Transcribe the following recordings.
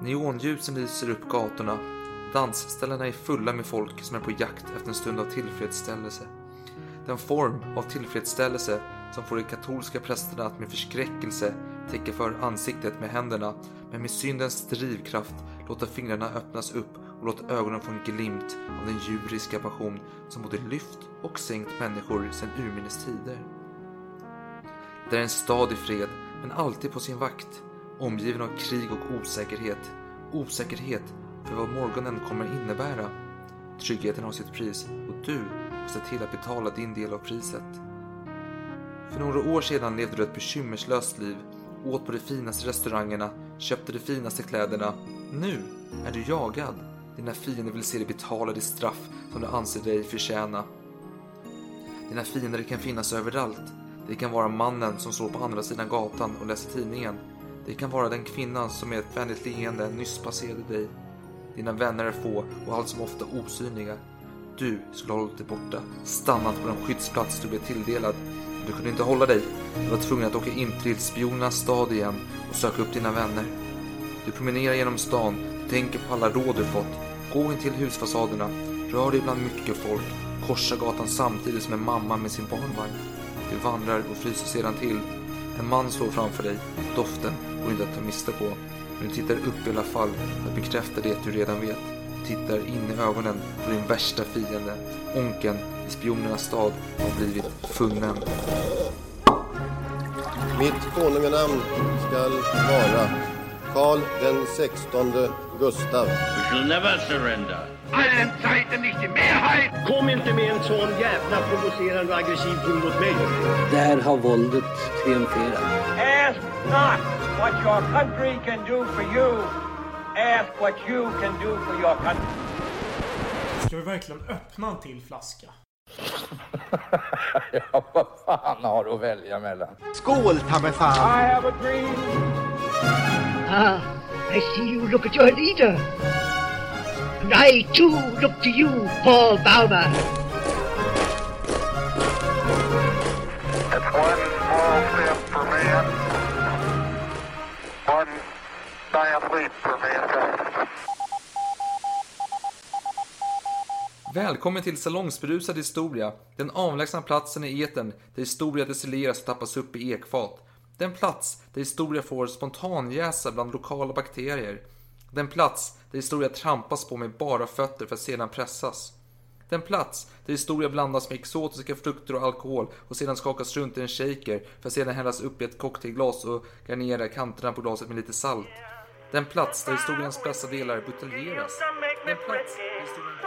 Neonljusen lyser upp gatorna. Dansställena är fulla med folk som är på jakt efter en stund av tillfredsställelse. Den form av tillfredsställelse som får de katolska prästerna att med förskräckelse täcka för ansiktet med händerna, men med syndens drivkraft låta fingrarna öppnas upp och låta ögonen få en glimt av den djuriska passion som både lyft och sänkt människor sedan urminnes tider. Det är en stad i fred, men alltid på sin vakt, omgiven av krig och osäkerhet. Osäkerhet för vad morgonen kommer innebära. Tryggheten har sitt pris och du måste till att betala din del av priset. För några år sedan levde du ett bekymmerslöst liv, åt på de finaste restaurangerna, köpte de finaste kläderna. Nu är du jagad. Dina fiender vill se dig betala det straff som du anser dig förtjäna. Dina fiender kan finnas överallt. Det kan vara mannen som står på andra sidan gatan och läser tidningen. Det kan vara den kvinnan som med ett vänligt leende nyss passerade dig. Dina vänner är få och allt som ofta osynliga. Du skulle ha hållit dig borta, stannat på den skyddsplats du blev tilldelad. Men du kunde inte hålla dig. Du var tvungen att åka in till spionernas stad igen och söka upp dina vänner. Du promenerar genom stan, du tänker på alla råd du fått. Gå in till husfasaderna, rör dig bland mycket folk, korsa gatan samtidigt som en mamma med sin barnvagn. Du vandrar och fryser sedan till. En man står framför dig, doften inte att ta miste på. Men du tittar upp i alla fall för att bekräfta det du redan vet. Du tittar in i ögonen på din värsta fiende. Onken i spionernas stad har blivit funnen. Mitt konunganamn skall vara Karl den sextonde Gustav. We shall never surrender. allen Zeiten nicht die Mehrheit. Kom inte med en sån jävla provocerande och aggressiv ton mot mig. Där har våldet triumferat. Ask not what your country can do for you. Ask what you can do for your country. Ska vi verkligen öppna en till flaska? ja, vad fan har du att välja mellan? Skål, ta mig fan! I have a dream. Ah, I see you look at your leader. And I too look to you, Paul Bauma. It's one small step for man, one giant leap for mankind. Välkommen till Salongsberusad historia, den avlägsna platsen i eten där historia destilleras och tappas upp i ekfat. Den plats där historia får spontanjäsa bland lokala bakterier. Den plats där historia trampas på med bara fötter för att sedan pressas. Den plats där historia blandas med exotiska frukter och alkohol och sedan skakas runt i en shaker för att sedan hällas upp i ett cocktailglas och garnera kanterna på glaset med lite salt. Den plats där historiens bästa delar buteljeras. Den plats där historien...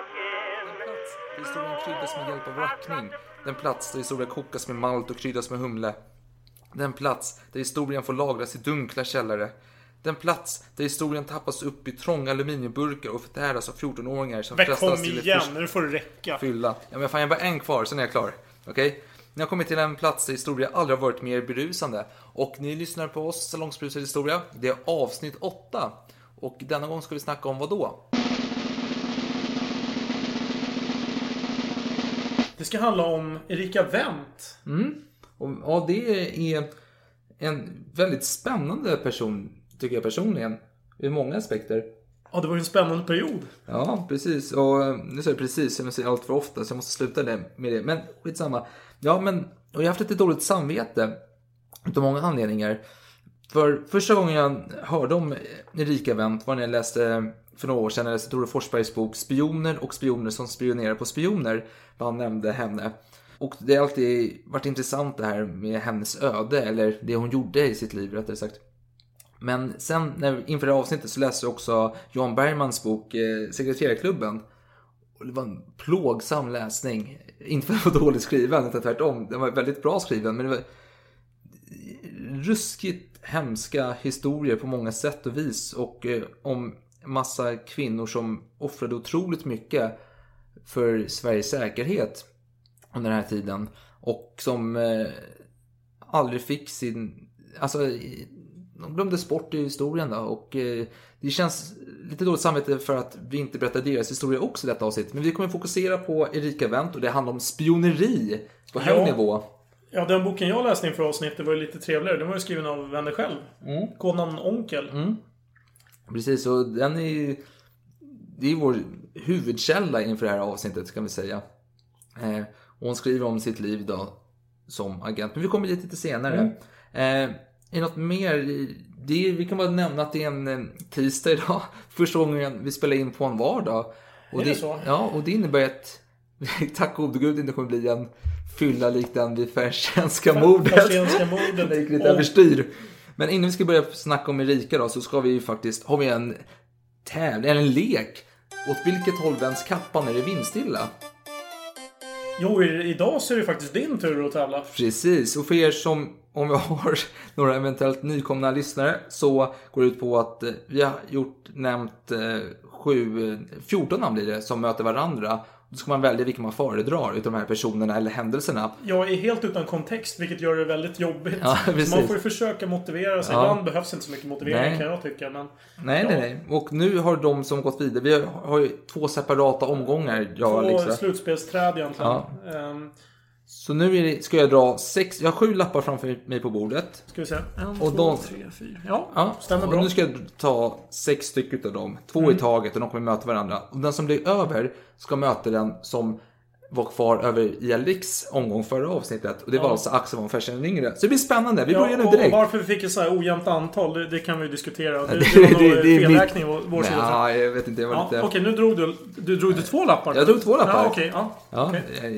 Again. Den plats där historien kryddas med hjälp av rackning. Den plats där historia kokas med malt och kryddas med humle. Den plats där historien får lagras i dunkla källare. Den plats där historien tappas upp i trånga aluminiumburkar och förtäras av 14-åringar som Men frestas kom till ett igen, först- nu får det räcka. fylla. Ja men fan jag har bara en kvar, sen är jag klar. Okej? Ni har kommit till en plats där historia aldrig har varit mer berusande. Och ni lyssnar på oss, Salongsberusad historia. Det är avsnitt 8. Och denna gång ska vi snacka om vad då? Det ska handla om Erika Wendt. Och, ja, det är en väldigt spännande person, tycker jag personligen. Ur många aspekter. Ja, det var ju en spännande period. Ja, precis. Och eh, nu säger jag precis, jag säger allt för ofta så jag måste sluta det med det. Men skitsamma. Ja, men och jag har haft lite dåligt samvete. Utav många anledningar. För första gången jag hörde om Erika Wendt var när jag läste för några år sedan, jag läste Tore Forsbergs bok Spioner och spioner som spionerar på spioner. Där han nämnde henne. Och det har alltid varit intressant det här med hennes öde, eller det hon gjorde i sitt liv rättare sagt. Men sen när, inför det här avsnittet så läste jag också Jan Bergmans bok eh, Sekreterarklubben. Och det var en plågsam läsning. Inte för att den var dåligt skriven, utan tvärtom. Den var väldigt bra skriven, men det var ruskigt hemska historier på många sätt och vis. Och eh, om massa kvinnor som offrade otroligt mycket för Sveriges säkerhet under den här tiden. Och som eh, aldrig fick sin... Alltså, de glömdes bort i historien då. Och eh, det känns lite dåligt samvete för att vi inte berättar deras historia också i detta avsnitt. Men vi kommer fokusera på Erika Wendt och det handlar om spioneri på hög Ja. nivå. Ja, den boken jag läste inför avsnittet var ju lite trevligare. Den var ju skriven av Wende själv. Mm. Kodnamn Onkel. Precis, och den är ju... Det är vår huvudkälla inför det här avsnittet kan vi säga. Eh, och hon skriver om sitt liv då som agent. Men vi kommer dit lite senare. Mm. Eh, är det något mer? Det är, vi kan bara nämna att det är en eh, tisdag idag. Första gången vi spelar in på en vardag. Och Är det så? Ja, och det innebär att tack gode gud inte kommer bli en fylla lik den vid Färsenska mordet. Färsenska mordet. Det gick lite Och- överstyr. Men innan vi ska börja snacka om Erika då så ska vi ju faktiskt, har vi en tävling, eller en lek. Åt vilket håll vänds kappan är det vindstilla? Jo, idag så är det faktiskt din tur att tävla. Precis, och för er som, om vi har några eventuellt nykomna lyssnare, så går det ut på att eh, vi har gjort, nämnt eh, sju, eh, 14 namn blir det, som möter varandra. Då ska man välja vilka man föredrar utav de här personerna eller händelserna. Jag är helt utan kontext, vilket gör det väldigt jobbigt. Ja, man får ju försöka motivera sig. Ja. Ibland behövs inte så mycket motivering Nej. kan jag tycka. Men Nej, nej, nej. Och nu har de som gått vidare, vi har, ju två separata omgångar, jag två Alexa. slutspelsträd egentligen. Ja. Ehm, Så nu är det, ska jag dra sex, jag har sju lappar framför mig på bordet. ska vi se. En, Och två, de- tre, fyra. Ja, Ja, stämmer och bra. Mm. nu ska jag ta sex stycken av dem. Två i taget och de kommer möta varandra. Och den som blir över ska möta den som var kvar över i Alex omgång förra avsnittet. Och det var Ja. alltså Axel von Fersen den yngre. Så det blir spännande. Vi Ja, börjar nu direkt. varför vi fick ett så här ojämnt antal, det, det kan vi diskutera. Det, Det- det, det- det är felräkning mitt- vår, sida. Nej, jag vet inte. Jag var Ja, lite... Okej, nu drog du, du drog du två lappar. Jag drog två lappar. Ja, okej. ja. Ja,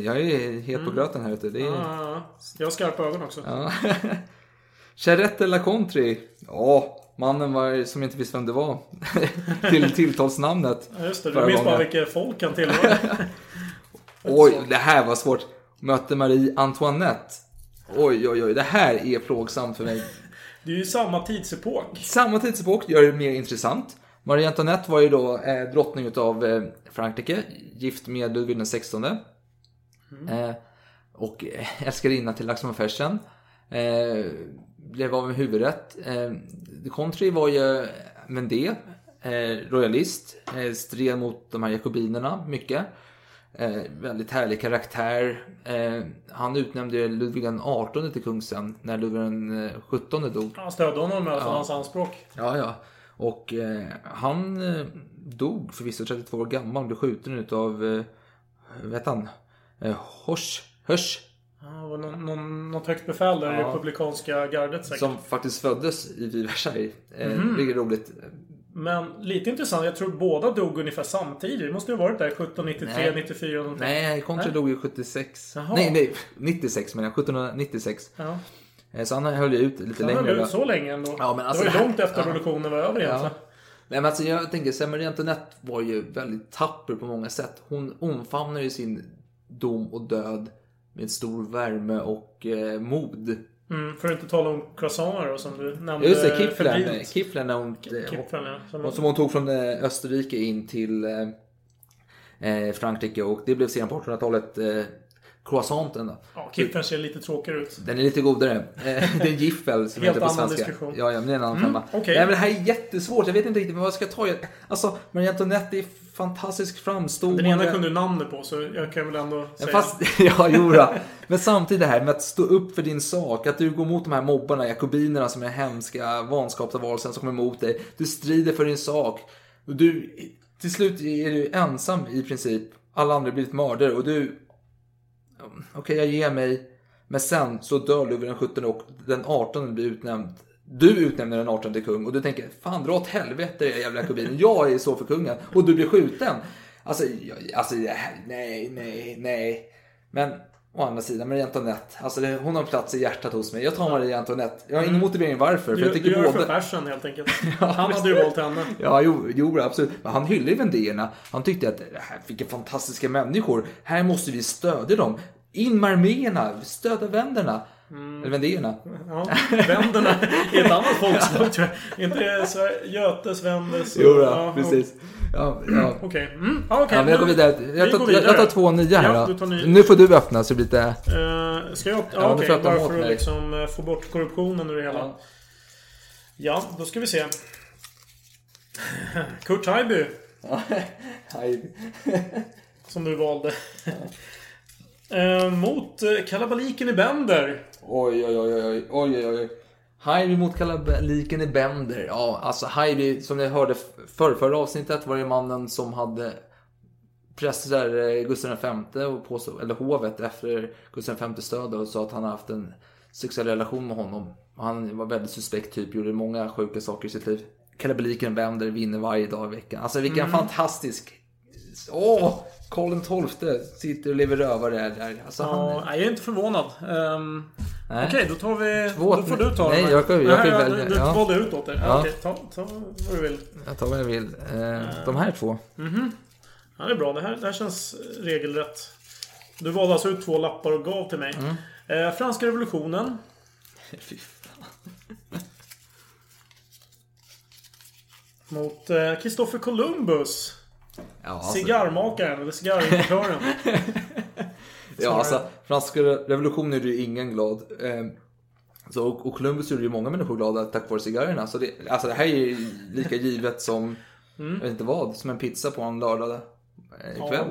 jag- är het på gröten här ute. Det är... Ja, ja, ja. Jag har skarpa ögon också. Ja. Charette La Country. Ja, mannen var, som inte visste vem det var. Till tilltalsnamnet. Ja, just det, du minns bara vilket folk han tillhör. Oj, det här var svårt. Mötte Marie Antoinette. Oj, oj, oj. Det här är plågsamt för mig. Det är ju samma tidsepok. Samma tidsepok gör det mer intressant. Marie Antoinette var ju då eh, drottning utav eh, Frankrike, gift med Ludvig den XVI. Eh, och eh, älskarinna till Fersen. Eh, blev av med huvudrätt. Eh, Country var ju Vendée, eh, royalist, eh, stred mot de här jakobinerna mycket. Eh, väldigt härlig karaktär. Eh, han utnämnde Ludvig den XVIII till kung sen, när Ludvig den XVII dog. Han stödde honom i fall, Ja. hans anspråk. Ja, ja. Och eh, han eh, dog förvisso 32 år gammal, blev skjuten utav, eh, vet han, eh, Hors, Hörs, Ja, var någon, någon, något högt befäl där i Ja. republikanska gardet säkert. som faktiskt föddes i Versailles. Eh, Mhm. Vilket roligt. Men lite intressant, jag tror båda dog ungefär samtidigt. Det måste ju ha varit där 1793, Nej. 94 någonting. Nej, Contra Nej. dog ju 76. Jaha. Nej, nej, 96 menar jag. 1796. Ja. Eh, Så han höll ju ut lite Han längre. höll då. ut så länge ändå. Ja, men alltså det var ju här- långt efter ja. revolutionen var över egentligen. Ja. Nej, men alltså jag tänker, Marie Antoinette var ju väldigt tapper på många sätt. Hon omfamnar ju sin dom och död med stor värme och eh, mod. Mm, för att inte tala om croissanter som du nämnde. Just det, Kiflen. febrilt. Kiflen när hon, Kipfen, ja. Som- hon, som hon tog från eh, Österrike in till eh, eh, Frankrike och det blev sedan på 1800-talet eh, croissanten. Då. Ja, Kipfen ser lite tråkigare ut. Den är lite godare. Eh, det är en giffel som Helt heter på annan svenska. diskussion. Ja, ja, men det är en annan Mm, femma. okej. Nej, men det här är jättesvårt. Jag vet inte riktigt vad jag ska ta. Jag- Alltså, Marie Antoinette är fantastiskt framstående. Den ena kunde du namnet på, så jag kan väl ändå säga. fast, ja, jodå. Men samtidigt det här med att stå upp för din sak. Att du går mot de här mobbarna, jakobinerna som är hemska vanskapsvarelsen som kommer emot dig. Du strider för din sak. Du, till slut är du ensam i princip. Alla andra har blivit mördare och du... Okej, jag ger mig. Men sen så dör Ludvig den 17 och den 18 blir utnämnd. Du utnämner den 18 till kung och du tänker fan dra åt helvete era jävla jakobiner. Jag är så för kungen. Och du blir skjuten. Alltså, jag, alltså nej, nej, nej. Men å andra sidan, Marie Antoinette. Alltså det, hon har en plats i hjärtat hos mig. Jag tar Marie Antoinette. Jag har ingen motivering varför. För Du, jag du tycker gör det både... för fashion helt enkelt. Han hade ju valt henne. Ja, jo, jo absolut. Men han hyllade ju vendéerna. Han tyckte att här, vilka fantastiska människor. Här måste vi stödja dem. In med arméerna, stödja vänderna. Eller vendéerna. Ja, vänderna i ett annat folkslag tror jag. Inte det Götes, Vendes Jo, då, ja, precis. Ja, ja. Okej. Mm, ja, okej. Ja, jag går Nu- vidare. vi Jag tar, vidare. jag tar två nya här Ja, då. ny. Nu får du öppna så det blir lite... Eh, ska jag? Ja, Ja, okej. öppna Bara för att mig. liksom eh, få bort korruptionen ur det hela. Ja, då ska vi se. Kurt Haijby. Som du valde. Eh, mot kalabaliken i Bender. Oj, oj, oj, oj, oj, oj. Heidi mot kalabaliken i Bender. Ja, alltså Heidi, som ni hörde förra, förra avsnittet var det mannen som hade pressar eh, Gustav V och påstod, eller hovet efter Gustav Vs död och sa att han har haft en sexuell relation med honom. Han var väldigt suspekt typ, gjorde många sjuka saker i sitt liv. Kalabaliken Bender vinner varje dag i veckan. Alltså vilken Mm. fantastisk... Åh! Karl XII sitter och lever rövare där. Alltså, han... Ja, nej, jag är inte förvånad. Um, Okej, då tar vi... Två- då får du ta Nej, den jag kan- jag kan Nej, välja, Du, du ja. valde ut åt det. Ja. Okej, ta, ta vad du vill. Jag tar vad jag vill. Eh, de här två. Mhm. Ja, det är bra. Det här, det här känns regelrätt. Du valde alltså ut två lappar och gav till mig. Mm. Eh, franska revolutionen. Fy fan. Mot eh, Christopher Columbus. Ja, alltså, Cigarrmakaren, eller cigarrimportören. ja, alltså, franska revolutionen gjorde ju ingen glad. Eh, så, och, Columbus gjorde ju många människor glada tack vare cigarrerna. Så det, alltså, det här är ju lika givet som, Mm. jag vet inte vad, som en pizza på en lördag eh, Ja. kväll.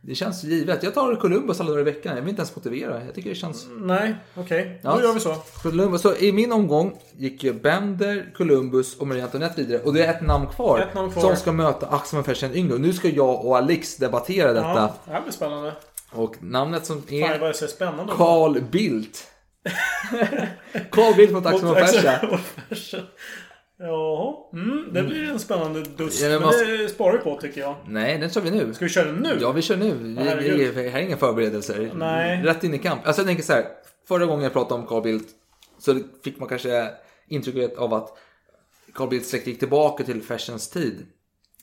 Det känns givet. Jag tar Columbus alla dagar i veckan. Jag vill inte ens motivera. Jag tycker det känns... Nej, okej. Ja, Då gör vi så. Columbus. Så i min omgång gick ju Bender, Columbus och Marie Antoinette vidare. Och det är ett namn kvar. Ett namn kvar. Som ska möta Axel von Fersen yngre. Och nu ska jag och Alex debattera detta. Ja, det här blir spännande. Och namnet som Fan är vad det ser spännande. Carl Bildt. Carl Bildt mot Axel von Fersen. Jaha. Mm, det blir en spännande duss. Ja, men men måste- det sparar vi på tycker jag. Nej, den kör vi nu. Ska vi köra den nu? Ja, vi kör nu. Vi, här är inga förberedelser. Nej. Rätt in i kamp. Alltså jag tänker så här. Förra gången jag pratade om Carl Bildt så fick man kanske intrycket av att Carl Bildt släkt gick tillbaka till Fersens tid.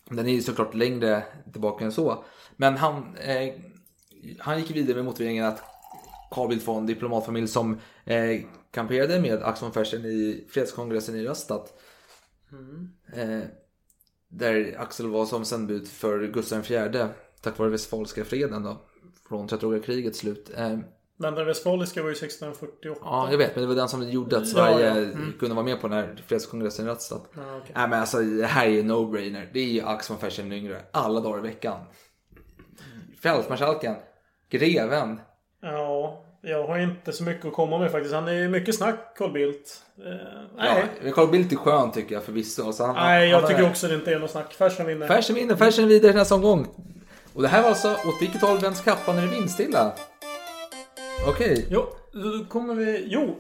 Den är ju såklart längre tillbaka än så. Men han, eh, han gick vidare med motiveringen att Carl Bildt var en diplomatfamilj som eh, kamperade med Axel von Fersen i fredskongressen i Röstad. Eh, där Axel var som sändebud för Gustav IV tack vare Westfalska freden då. Från Trettiogarkrigets slut. Eh, Men den westfaliska var ju 1648. ja, jag vet, men det var den som gjorde att Ja, Sverige ja. Mm. kunde vara med på den här fredskongressen i Röstad. Ja, okej. Nej men alltså det här är ju no-brainer. Det är ju Axel von Fersen yngre. Alla dagar i veckan. Fältmarskalken. Greven. Ja, jag har inte så mycket att komma med faktiskt. Han är mycket snack, Carl Bildt. Eh, nej. Ja, Carl Bildt är skön tycker jag förvisso. Så han, nej, jag han tycker är- också det inte är något snack. Fersen vinner. Fersen vinner, Fersen vidare nästa omgång. Och det här var alltså åt vilket håll vänds kappan när det är vindstilla? Okej, Jo, då kommer vi... Jo!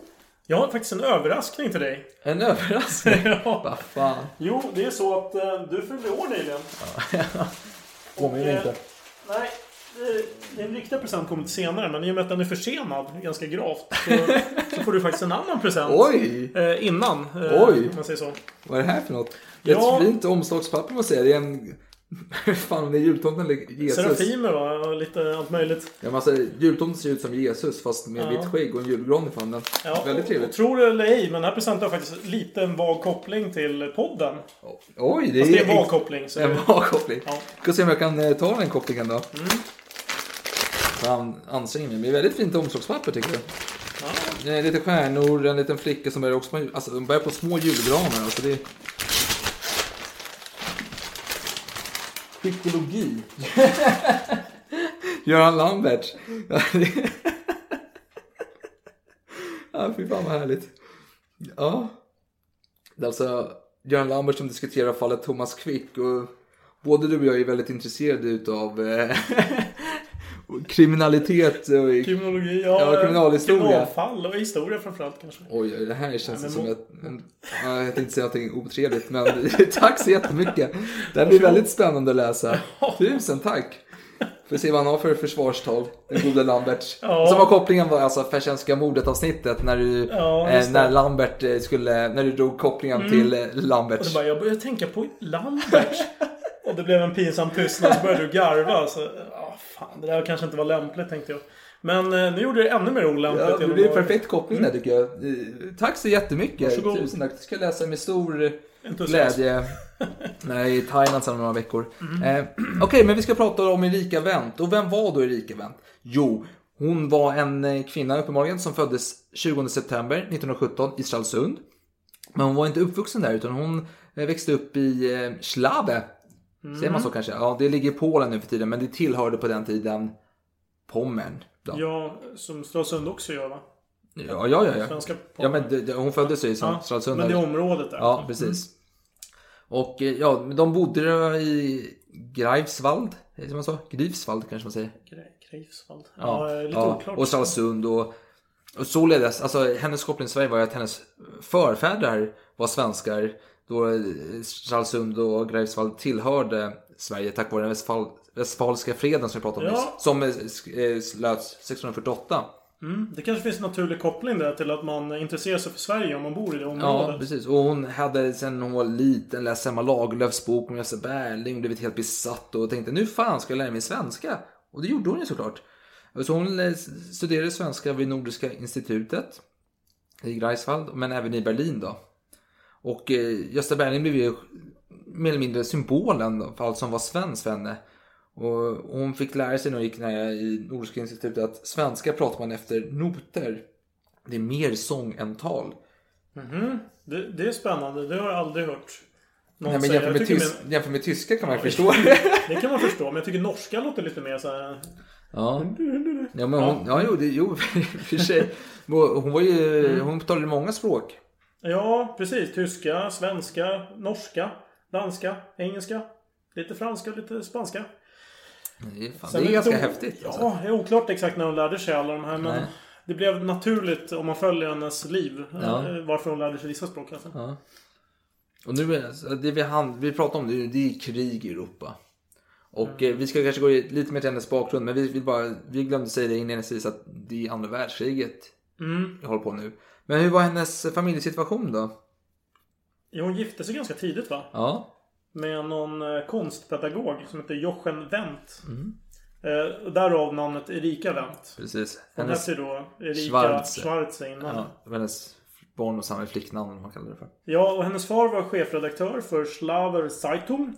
Jag har faktiskt en överraskning till dig. en överraskning. ja. Vad fan. Jo, det är så att eh, du fyllde år nyligen. Påminner Eh, inte. Nej, eh, den riktiga present kommer lite senare. Men i och med att den är försenad ganska gravt. Så, så får du faktiskt en annan present. Oj! Eh, innan. Eh, Oj. Om man säger så. Vad är det här för något? Det är Ja. ett fint omslagspapper jag säga. Det är en... fan, det är jultomten eller Jesus? Serafimer va? Och lite allt möjligt. Ja, men alltså, jultomten ser ut som Jesus fast med Ja. vitt skägg och en julgran i famnen. Ja, Väldigt och trevligt. Tror det eller ej, men den här presenten har faktiskt lite en vag koppling till podden. Oj, det Fast det är är en vag koppling. Så En vag koppling. Ja. Ska se om jag kan eh, ta den kopplingen då. Han anstränger mig. Men det är väldigt fint omslagspapper tycker jag. Ja. Det är lite stjärnor, en liten flicka som börjar också på, alltså, de börjar på små julgranar. Alltså det är... Psykologi. Göran Lambert. Ja, fy fan vad härligt. Ja. Det är alltså Göran Lambert som diskuterar fallet Thomas Quick. Och både du och jag är väldigt intresserade utav eh, kriminalitet. Och, Kriminologi, ja. Ja, kriminalhistoria. Kriminalfall och historia framförallt kanske. Oj, det här känns men som må- ett... En, ja, jag tänkte säga någonting otrevligt, men tack så jättemycket. Det här blir väldigt spännande att läsa. Tusen tack. Får se vad han har för försvarstal, den gode Lambert. Ja. Som var kopplingen var alltså Fersenska mordet avsnittet när du, Ja, eh, när Lambert eh, skulle, när du drog kopplingen Mm. till eh, Och Lambert. så bara, jag började tänka på Lambert. och det blev en pinsam tystnad, så började du garva. Så, ja, fan, det där kanske inte var lämpligt tänkte jag. Men eh, nu gjorde det ännu mer olämpligt. Ja, det blir en att- perfekt koppling där tycker jag. Eh, Tack så jättemycket. Varsågod. Tusen tack. Det ska jag läsa med stor Entusiasm. glädje. när jag är i Thailand sedan några veckor. Mm. Eh, Okej, men vi ska prata om Erika Wendt. Och vem var då Erika Wendt? Jo, hon var en eh, kvinna uppenbarligen som föddes 20 september 1917 i Stralsund. Men hon var inte uppvuxen där utan hon eh, växte upp i eh, Schlawe. Säger man så kanske? Ja, det ligger i Polen nu för tiden men det tillhörde på den tiden Pommern. då. Ja, som Stralsund också gör va? Ja, ja, ja. ja. Svenska ja men det, det, hon föddes ju i Ja, Stralsund. men det där. området där. Ja, precis. Och eh, ja, de bodde i Greifswald. Är det man så? Greifswald kanske man säger. Gre- Greifswald. Ja, Ja, lite ja. oklart. och Stralsund och, och således, alltså hennes koppling till Sverige var ju att hennes förfäder var svenskar då eh, Stralsund och Greifswald tillhörde Sverige tack vare den Westfal, Westfalska freden som vi pratade om Ja. Som eh, eh, slöts 1648. Mm, det kanske finns en naturlig koppling där till att man intresserar sig för Sverige om man bor i det Ja, området. precis. Och hon hade sen hon var liten läst Selma Lagerlöfs bok om Jösse Berling och blivit helt besatt och tänkte nu fan ska jag lära mig svenska. Och det gjorde hon ju såklart. Så hon studerade svenska vid Nordiska institutet i Greifswald, men även i Berlin då. Och eh, Gösta Berling blev ju mer eller mindre symbolen för allt som var svenskt för henne. Och hon fick lära sig när hon gick när i Nordiska institutet att svenska pratar man efter noter. Det är mer sång än tal. Mhm. Det, det är spännande. Det har jag aldrig hört någon Nej, men säga. jämför Jag med, tys- men- jämför med tyska kan man Ja, förstå. Det kan man förstå, men jag tycker norska låter lite mer så här. ja. ja, men hon, ja, jo, det, jo, för sig. Hon var ju, Mm. hon talade många språk. Ja, precis. Tyska, svenska, norska, danska, engelska. Lite franska lite spanska. Det är, fan, det är ganska o- häftigt. Ja, Alltså. det är oklart exakt när hon lärde sig alla de här. Men Nej. det blev naturligt om man följer hennes liv. Ja. eh, Varför hon lärde sig vissa språk alltså. Ja. Och nu är det, vi, vi pratar om det, det är krig i Europa. Och Mm. eh, vi ska kanske gå lite mer till hennes bakgrund, men vi, vill bara, vi glömde säga det inledningsvis att det är andra världskriget Mm. vi håller på nu. Men hur var hennes familjesituation då? Ja, hon gifte sig ganska tidigt va? Ja. Med någon eh, konstpedagog som heter Jochen Wendt. Mm. Eh, därav namnet Erika Wendt. Precis. Hon Hennes- hette då Erika Schwarze. Schwarze innan. Ja, hennes barn och samma flicknamn, man kallar det för. Ja, och hennes far var chefredaktör för Slaver Zeitung.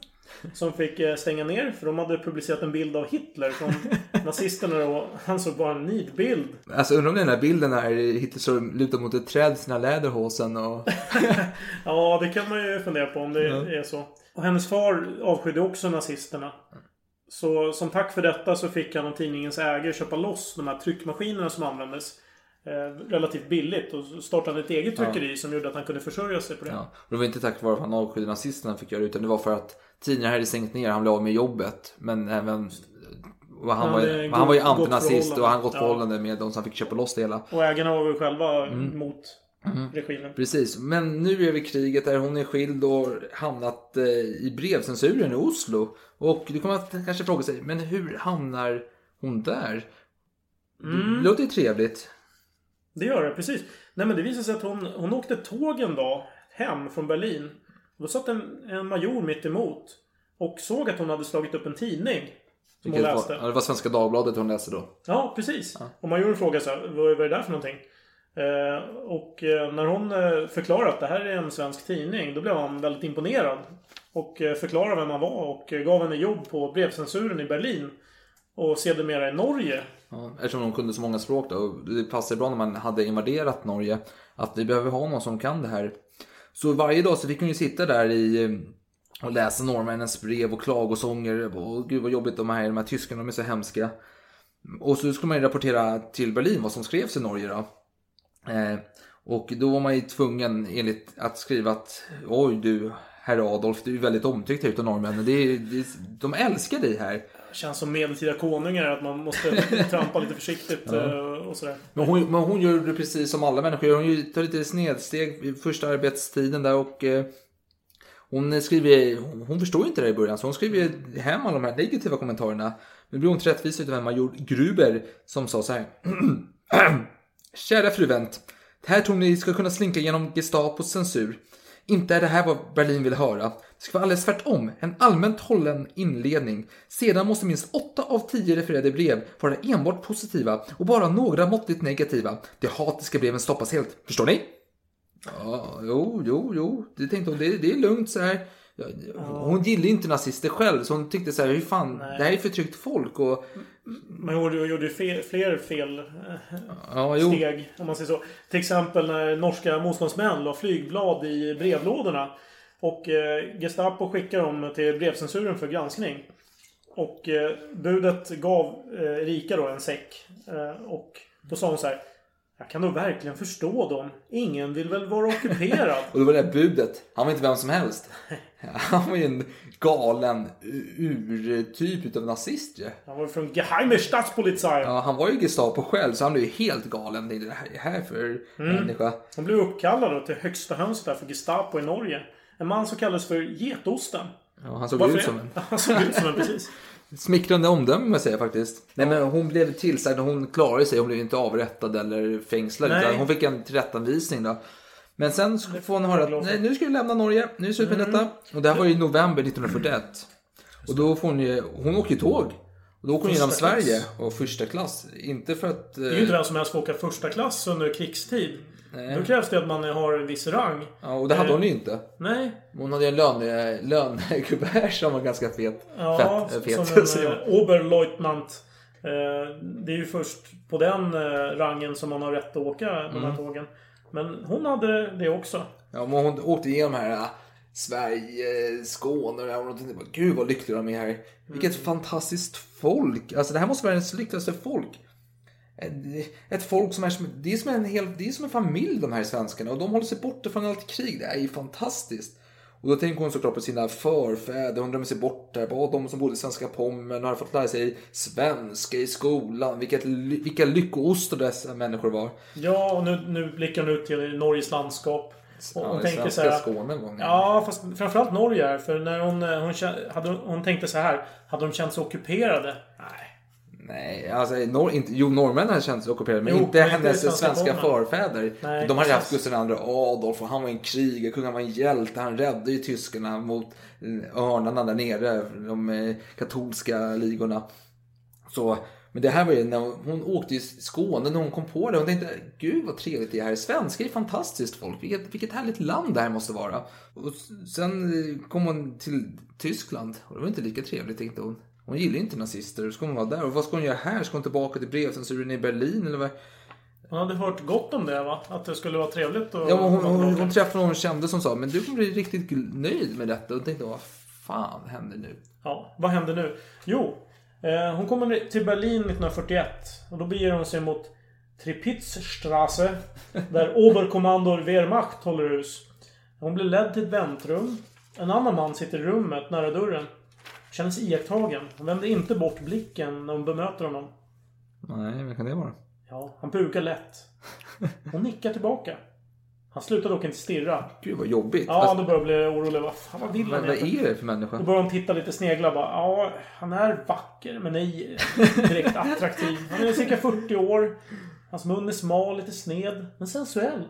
Som fick eh, stänga ner för de hade publicerat en bild av Hitler från nazisterna och han såg bara en nidbild. Alltså undrar om den här bilden är Hitler står lutad mot ett träd sina läderhosen och... Ja, det kan man ju fundera på om det Ja. är så. Och hennes far avskydde också nazisterna. Så som tack för detta så fick han av tidningens ägare köpa loss de här tryckmaskinerna som användes. Eh, relativt billigt och startade ett eget Ja. tryckeri som gjorde att han kunde försörja sig på det. Ja. Och det var inte tack vare att han avskydde nazisterna fick göra det, utan det var för att tidningar hade stängt ner, han blev av med jobbet. Men även... Och han, Han var, ju- han var ju antinazist och han gott Ja. förhållande med de som fick köpa loss det hela. Och ägarna var väl själva Mm. mot regimen. Precis, men nu är vi i kriget där hon är skild och hamnat eh, i brevcensuren i Oslo. Och du kommer att kanske fråga sig, men hur hamnar hon där? Mm. Det låter ju trevligt. Det gör det, precis. Nej men det visade sig att hon, hon åkte tåg en dag hem från Berlin. Då satt en, en major mitt emot Och såg att hon hade slagit upp en tidning. Som hon Vilket var, läste. ja, det var Svenska Dagbladet hon läste då. Ja, precis. Och majoren frågade så här, vad, vad är det där för någonting? Eh, och eh, när hon eh, förklarade att det här är en svensk tidning, då blev han väldigt imponerad. Och eh, förklarade vem han var och gav henne jobb på brevcensuren i Berlin. Och sedermera i Norge. Ja, eftersom de kunde så många språk då. Och Det passade bra när man hade invaderat Norge. Att vi behöver ha någon som kan det här. Så varje dag så fick hon ju sitta där i eh, och läsa norrmännens brev och klagosånger. Och gud vad jobbigt de här, de här tyskarna, de är så hemska. Och så skulle man ju rapportera till Berlin vad som skrevs i Norge då. Eh, och då var man ju tvungen enligt att skriva att oj du herr Adolf, du är väldigt omtyckt här ute av norrmännen. Det är, det är, de älskar dig här. Känns som medeltida konungar, att man måste trampa lite försiktigt Ja. eh, och sådär. Men hon, men hon gör det precis som alla människor gör. Hon tar lite snedsteg i första arbetstiden där och eh, hon skriver, hon, förstår ju inte det i början så hon skriver hem alla de här negativa kommentarerna. Nu blir hon till rättvis utav en major Gruber som sa så här. Kära fru Wendt. Här tror ni ska kunna slinka genom Gestapos censur. Inte är det här vad Berlin vill höra. Det ska vara alldeles tvärtom. En allmänt hållen inledning. Sedan måste minst 8 av 10 refererade brev vara enbart positiva och bara några måttligt negativa. De hatiska breven stoppas helt. Förstår ni? Ja, jo, jo, jo. Det tänkte hon. Det, det är lugnt så här. Hon gillade inte nazister själv så hon tyckte så här, hur fan, det här är förtryckt folk och... Hon gjorde ju fe- fler fel Ja, steg, om man säger så. Till exempel när norska motståndsmän la flygblad i brevlådorna. Och eh, Gestapo skickade dem till brevcensuren för granskning. Och eh, budet gav eh, Erika då en säck. Eh, och då sa hon så här. Jag kan nog verkligen förstå dem. Ingen vill väl vara ockuperad. Och då var det här budet. Han var inte vem som helst. Han var ju en galen urtyp utav nazist ju. Han var från Geheime Staatspolizei. Ja, han var ju Gestapo själv så han blev ju helt galen. Det är det här för Mm. människa. Han blev uppkallad då till högsta hönset där för Gestapo i Norge. En man som kallades för Getosten. Ja, han såg Varför ut det? som en. Han såg ut som en, precis. Smickrande omdöme jag säga faktiskt. Nej men hon blev tillsagd och hon klarade sig. Hon blev inte avrättad eller fängslad. Nej. Utan hon fick en tillrättavisning då. Men sen så får hon höra att nej, nu ska du lämna Norge. Nu är det slut med Mm. detta. Och det här var ju i november 1941. Och då får hon ju, hon åker ju tåg. Och då åker hon genom. Sverige och första klass. Inte för att... Det är ju inte vem som helst får åka första klass under krigstid. Nej. Då krävs det att man har en viss rang. Ja, och det hade hon ju inte. Nej. Hon hade ju en löne, lönekuvert som var ganska fet. Ja, Fett, fet, som säger en man. eh, Oberleutnant. Eh, det är ju först på den eh, rangen som man har rätt att åka de här Mm. tågen. Men hon hade det också. Ja, men hon åkte igenom här Sverige, Skåne och bara, gud vad lyckliga de är här. Vilket fantastiskt folk. Alltså det här måste vara deras lyckligaste folk. Ett- folk som är som, det är som en hel, det är som en familj de här svenskarna och de håller sig borta från allt krig. Det är ju fantastiskt. Och då tänker hon såklart på sina förfäder, hon drömmer sig bort där, på de som bodde i svenska Pommern och har fått lära sig svenska i skolan. Vilket, vilka lyckoostar dessa människor var. Ja, och nu, nu blickar hon ut till Norges landskap. Och Ja, hon i tänker så här, Skåne hon. Ja, fast framförallt Norge. För när hon, eh, hon, hade, hon tänkte så här. Hade de känt sig ockuperade? Nej. Nej, alltså norr, inte, jo norrmännen känns ockuperade men Jo, inte men hennes svenska svenska förfäder. Nej, de hade haft. Gustav II Adolf och han var en krigarkung, han var en hjälte. Han räddade ju tyskarna mot eh, örnarna där nere, de eh, katolska ligorna. Så, men det här var ju när hon, hon åkte i Skåne när hon kom på det. Hon tänkte, gud vad trevligt det här är. Svenskar är fantastiskt folk. Vilket, vilket härligt land det här måste vara. Och sen eh, kom hon till Tyskland och det var inte lika trevligt tänkte hon. Hon gillar ju inte nazister. Ska hon vara där? Och vad ska hon göra här? Ska hon tillbaka till brevcensuren i Berlin eller vad? Hon hade hört gott om det va? Att det skulle vara trevligt att... Ja, men hon, hon, hon träffade någon hon kände som sa, men du kommer bli riktigt nöjd med detta. Och tänkte, vad fan händer nu? Ja, vad händer nu? Jo, eh, hon kommer till Berlin 1941 och då beger hon sig mot Tripitzstrasse där Oberkommandor Wehrmacht håller hus. Hon blir ledd till ett väntrum. En annan man sitter i rummet nära dörren. Känner sig iakttagen. Hon vänder inte bort blicken när hon bemöter honom. Nej, vad kan det vara? Ja, han pukar lätt. Hon nickar tillbaka. Han slutar dock inte stirra. Gud vad jobbigt. Ja, Alltså, då börjar jag bli orolig. Vad fan, vad vill han vad är det för människa? Då börjar hon titta lite sneglar bara. Ja, han är vacker men ej direkt attraktiv. Han är cirka 40 år. Hans mun är smal, lite sned, men sensuell.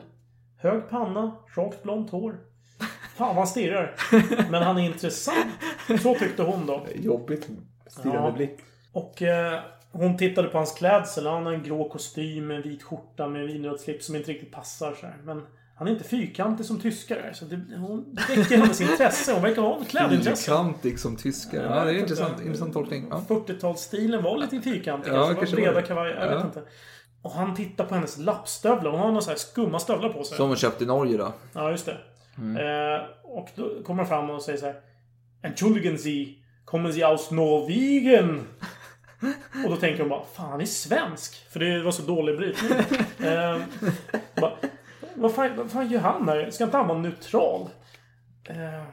Hög panna, rakt blont hår. Fan vad han stirrar. Men han är intressant. Så tyckte hon då. Jobbigt. Stirrande Ja. blick. Och eh, hon tittade på hans klädsel. Han har en grå kostym med en vit skjorta med en vinröd slips som inte riktigt passar så här. Men han är inte fyrkantig som tyskar är. Så det, hon väcker hennes intresse. Hon verkar ha en klädintresse. Fyrkantig som tyskar. Ja, Ja, det är intressant, intressant tolkning. Ja. 40-talsstilen var lite fyrkantig. Ja, Ja, kanske. breda kavajer. Jag Ja. vet inte. Och han tittar på hennes lappstövlar. Hon har några så här skumma stövlar på sig. Som hon köpte i Norge då. Ja, just det. Mm. Eh, och då kommer han fram och säger så här. Entschuldigen Sie, kommen Sie aus Norwegen? och då tänker hon bara, fan han är svensk. För det var så dålig brytning. eh, bara, vad, fan, vad fan gör han där? Ska inte han vara neutral? Eh,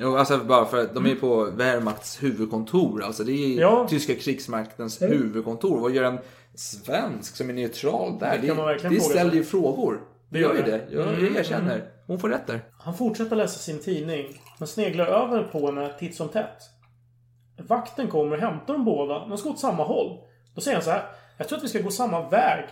Jo, alltså bara för att de är på Wehrmachts huvudkontor. Alltså det är Ja. tyska krigsmaktens Mm. huvudkontor. Vad gör en svensk som är neutral där? Det Det, det ställer ju frågor. Det gör ju det. Jag, Mm, jag erkänner. Hon får rätt där. Han fortsätter läsa sin tidning, men sneglar över på henne titt som tätt. Vakten kommer och hämtar dem båda. De ska åt samma håll. Då säger han så här. Jag tror att vi ska gå samma väg.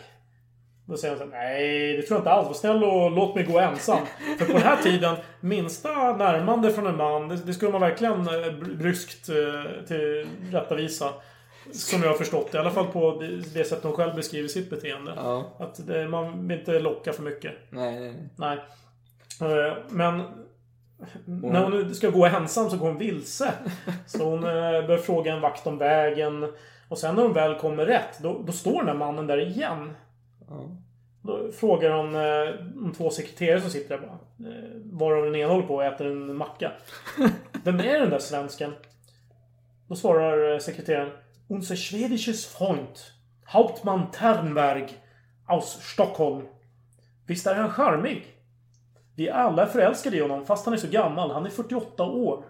Då säger han så här. Nej, det tror jag inte alls. Var snäll och låt mig gå ensam. För på den här tiden, minsta närmande från en man, det, det skulle man verkligen eh, br- bryskt eh, till rättavisa. Som jag har förstått det. I alla fall på det sätt hon själv beskriver sitt beteende. Ja. Att det, man vill inte locka för mycket. Nej, nej, nej. Nej. Eh, Men när hon ska gå ensam så går hon vilse. Så hon eh, börjar fråga en vakt om vägen. Och sen när hon väl kommer rätt, då, då står den där mannen där igen. Ja. Då frågar hon eh, de två sekreterare som sitter där bara. Varav den ena håller på och äter en macka. Vem är den där svensken? Då svarar sekreteraren. Unser schwedisches Freund. Hauptmann Ternberg. Aus Stockholm. Visst är han charmig? Vi alla är förälskade i honom fast han är så gammal. Han är 48 år.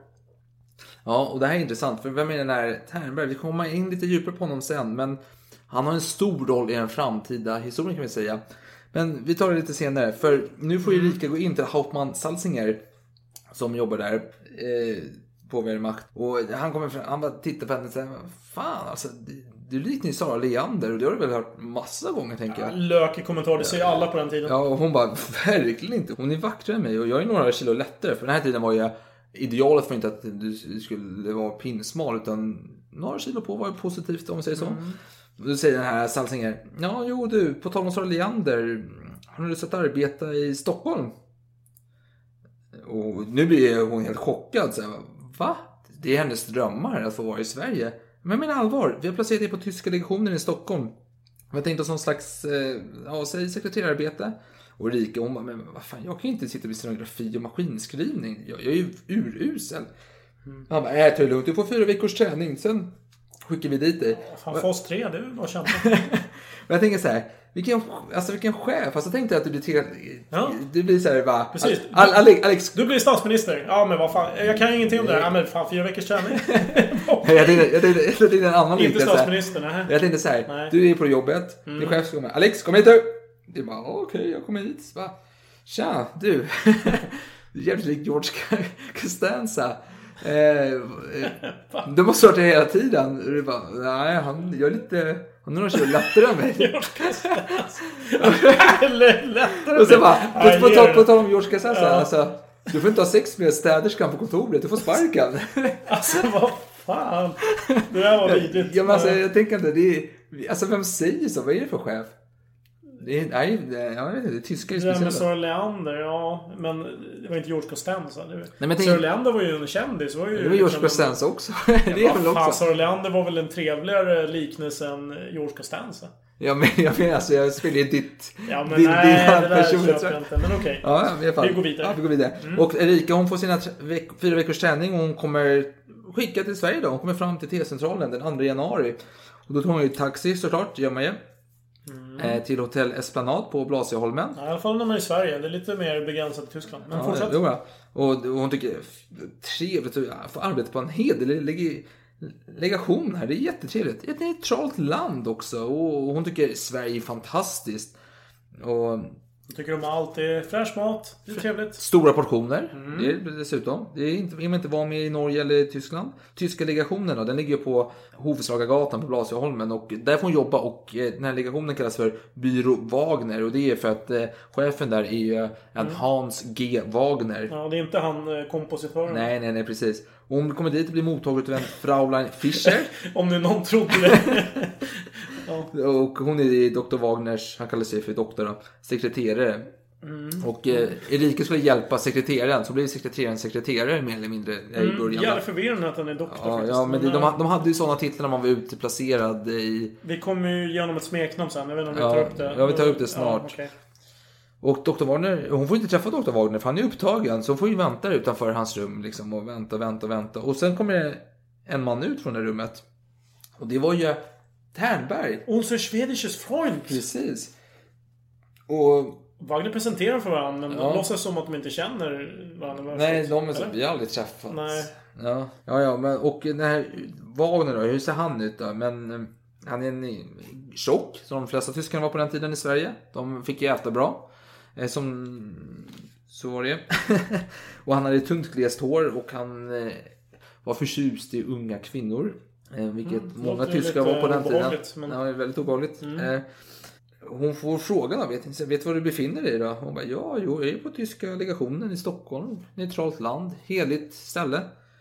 Ja, och det här är intressant. För vem är den här Ternberg? Vi kommer in lite djupare på honom sen. Men han har en stor roll i den framtida historien kan vi säga. Men vi tar det lite senare. För nu får ju Rika gå in till Hauptmann Salzinger. Som jobbar där. Eh, på Wehrmacht. Och han kommer fram, han bara tittar på henne och säger Fan alltså. Du liknar ju Sara Leander och det har du väl hört massa gånger tänker jag. Lökig kommentar. Det säger alla på den tiden. Ja, och hon bara, verkligen inte. Hon är vackrare än mig och jag är några kilo lättare. För den här tiden var ju idealet var inte att du skulle vara pinsmal utan några kilo på var ju positivt om man säger så. Mm. Då säger den här Salsinger, ja jo du, på tal om Sara Leander, har du lust att arbeta i Stockholm? Och nu blir hon helt chockad. Så här, Va? Det är hennes drömmar att få vara i Sverige. Men menar allvar, vi har placerat dig på tyska legationen i Stockholm. Vi har tänkt oss någon slags, eh, ja säg sekreterararbete. Och Rika hon bara, men vad fan, jag kan ju inte sitta vid stenografi och maskinskrivning. Jag, jag är ju urusel. Mm. Han bara, äh, ta det lugnt, du får fyra veckors träning, sen skickar vi dit dig. Fan, fas 3, det är bara att kämpa. Men jag tänker så här, vilken, alltså vilken chef. Alltså tänk dig att du blir till, Du blir så här bara... Precis. Al- Alex, Alex, Du blir statsminister. Ja, men vad fan. Jag kan ingenting om det. Ja, men fan, fyra veckors träning. jag tänkte, jag tänkte, jag tänkte en annan Inte statsminister, nej. Jag tänkte så här, Nej. du är på jobbet, din Mm. chef ska komma. Alex, kom hit du! Du bara, okej, jag kommer hit. Så bara, Tja, du. Du är jävligt lik George Costanza. Eh, eh, du måste ha varit det hela tiden. Och Du bara, nej, han, är lite, han några kilo lättare än mig. Och så bara, på, på, på tal om George Costanza, Ja. alltså. Du får inte ha sex med städerskan på kontoret, du får sparken. Alltså, vad fan. Det där var vidrigt. Ja, men alltså, jag tänker inte, det är, alltså vem säger så? Vad är det för chef? Det är, nej, jag vet inte, tyskar är Det där med speciella. Sara Leander, ja. Men det var inte George Costanza. Men tänker- Sara Leander var ju en kändis. Var ju Det var George liksom en- Costanza också. det är väl också. Sara Leander var väl en trevligare liknelse än George Costanza. Ja, men jag menar alltså, jag spelar ju ditt... Ja, men din, nej, dina det där köper jag inte. Men okej. Ja, i alla fall. Vi går vidare. Ja, vi går vidare. Mm. Och Erika hon får sina veck, fyra veckors träning och hon kommer skicka till Sverige då. Hon kommer fram till T-centralen den 2 januari. Och då tar hon ju taxi såklart, gör man ju. Eh, till Hotell Esplanad på Blasieholmen. Ja, I alla fall när man är i Sverige. Det är lite mer begränsat i Tyskland. Men Ja, fortsätt. jo, ja. och, och hon tycker trevligt att få arbeta på en hederlig leg- legation här. Det är jättetrevligt. Ett neutralt land också. Och hon tycker Sverige är fantastiskt. Och Tycker om allt. Det är fräsch mat. Det är trevligt. Stora portioner. Mm. Det är dessutom. Det är inte, är man inte van med i Norge eller Tyskland. Tyska legationen då, den ligger på Hovslagagatan på Blasieholmen och där får hon jobba och eh, den här legationen kallas för Byrå Wagner och det är för att eh, chefen där är ju en Mm. Hans G Wagner. Ja, det är inte han eh, kompositören. Nej, nej, nej, precis. Och hon kommer dit och blir mottagen av en Fraulein Fischer. Om nu någon trodde det. Och hon är Dr. Wagners, han kallar sig för doktor sekreterare. Mm. Och eh, Erika skulle hjälpa sekreteraren, så blev sekreteraren sekreterare mer eller mindre i Mm, början. jävligt förvirrande att han är doktor Ja, faktiskt. ja men det, de, eh, de hade ju sådana titlar när man var utplacerad i... Vi kommer ju igenom ett smeknamn sen. Jag vet inte om Ja, vi tar upp det. ja, vi tar upp det snart. Ja, okej. Och Dr. Wagner, hon får inte träffa Dr. Wagner för han är upptagen. Så hon får ju vänta utanför hans rum liksom och vänta, vänta, vänta. Och sen kommer det en man ut från det rummet. Och det var ju Ternberg. Unser schwedisches Freund. Precis. Och Wagner presenterar för varandra men Ja. låtsas som att de inte känner varandra. Nej, de är så, vi har aldrig träffats. Nej. Ja, ja, ja men och den här Wagner då, hur ser han ut då? Men eh, han är en tjock, som de flesta tyskarna var på den tiden i Sverige. De fick ju äta bra. Eh, Som, så var det. och han hade tungt glest hår och han eh, var förtjust i unga kvinnor. Eh, Vilket Mm, många tyskar var på den tiden. men- Ja, det är väldigt obehagligt. Mm. Eh, hon får frågan vet, vet du var du befinner dig då? Hon bara, ja, jo, jag är på tyska legationen i Stockholm. Neutralt land, heligt ställe.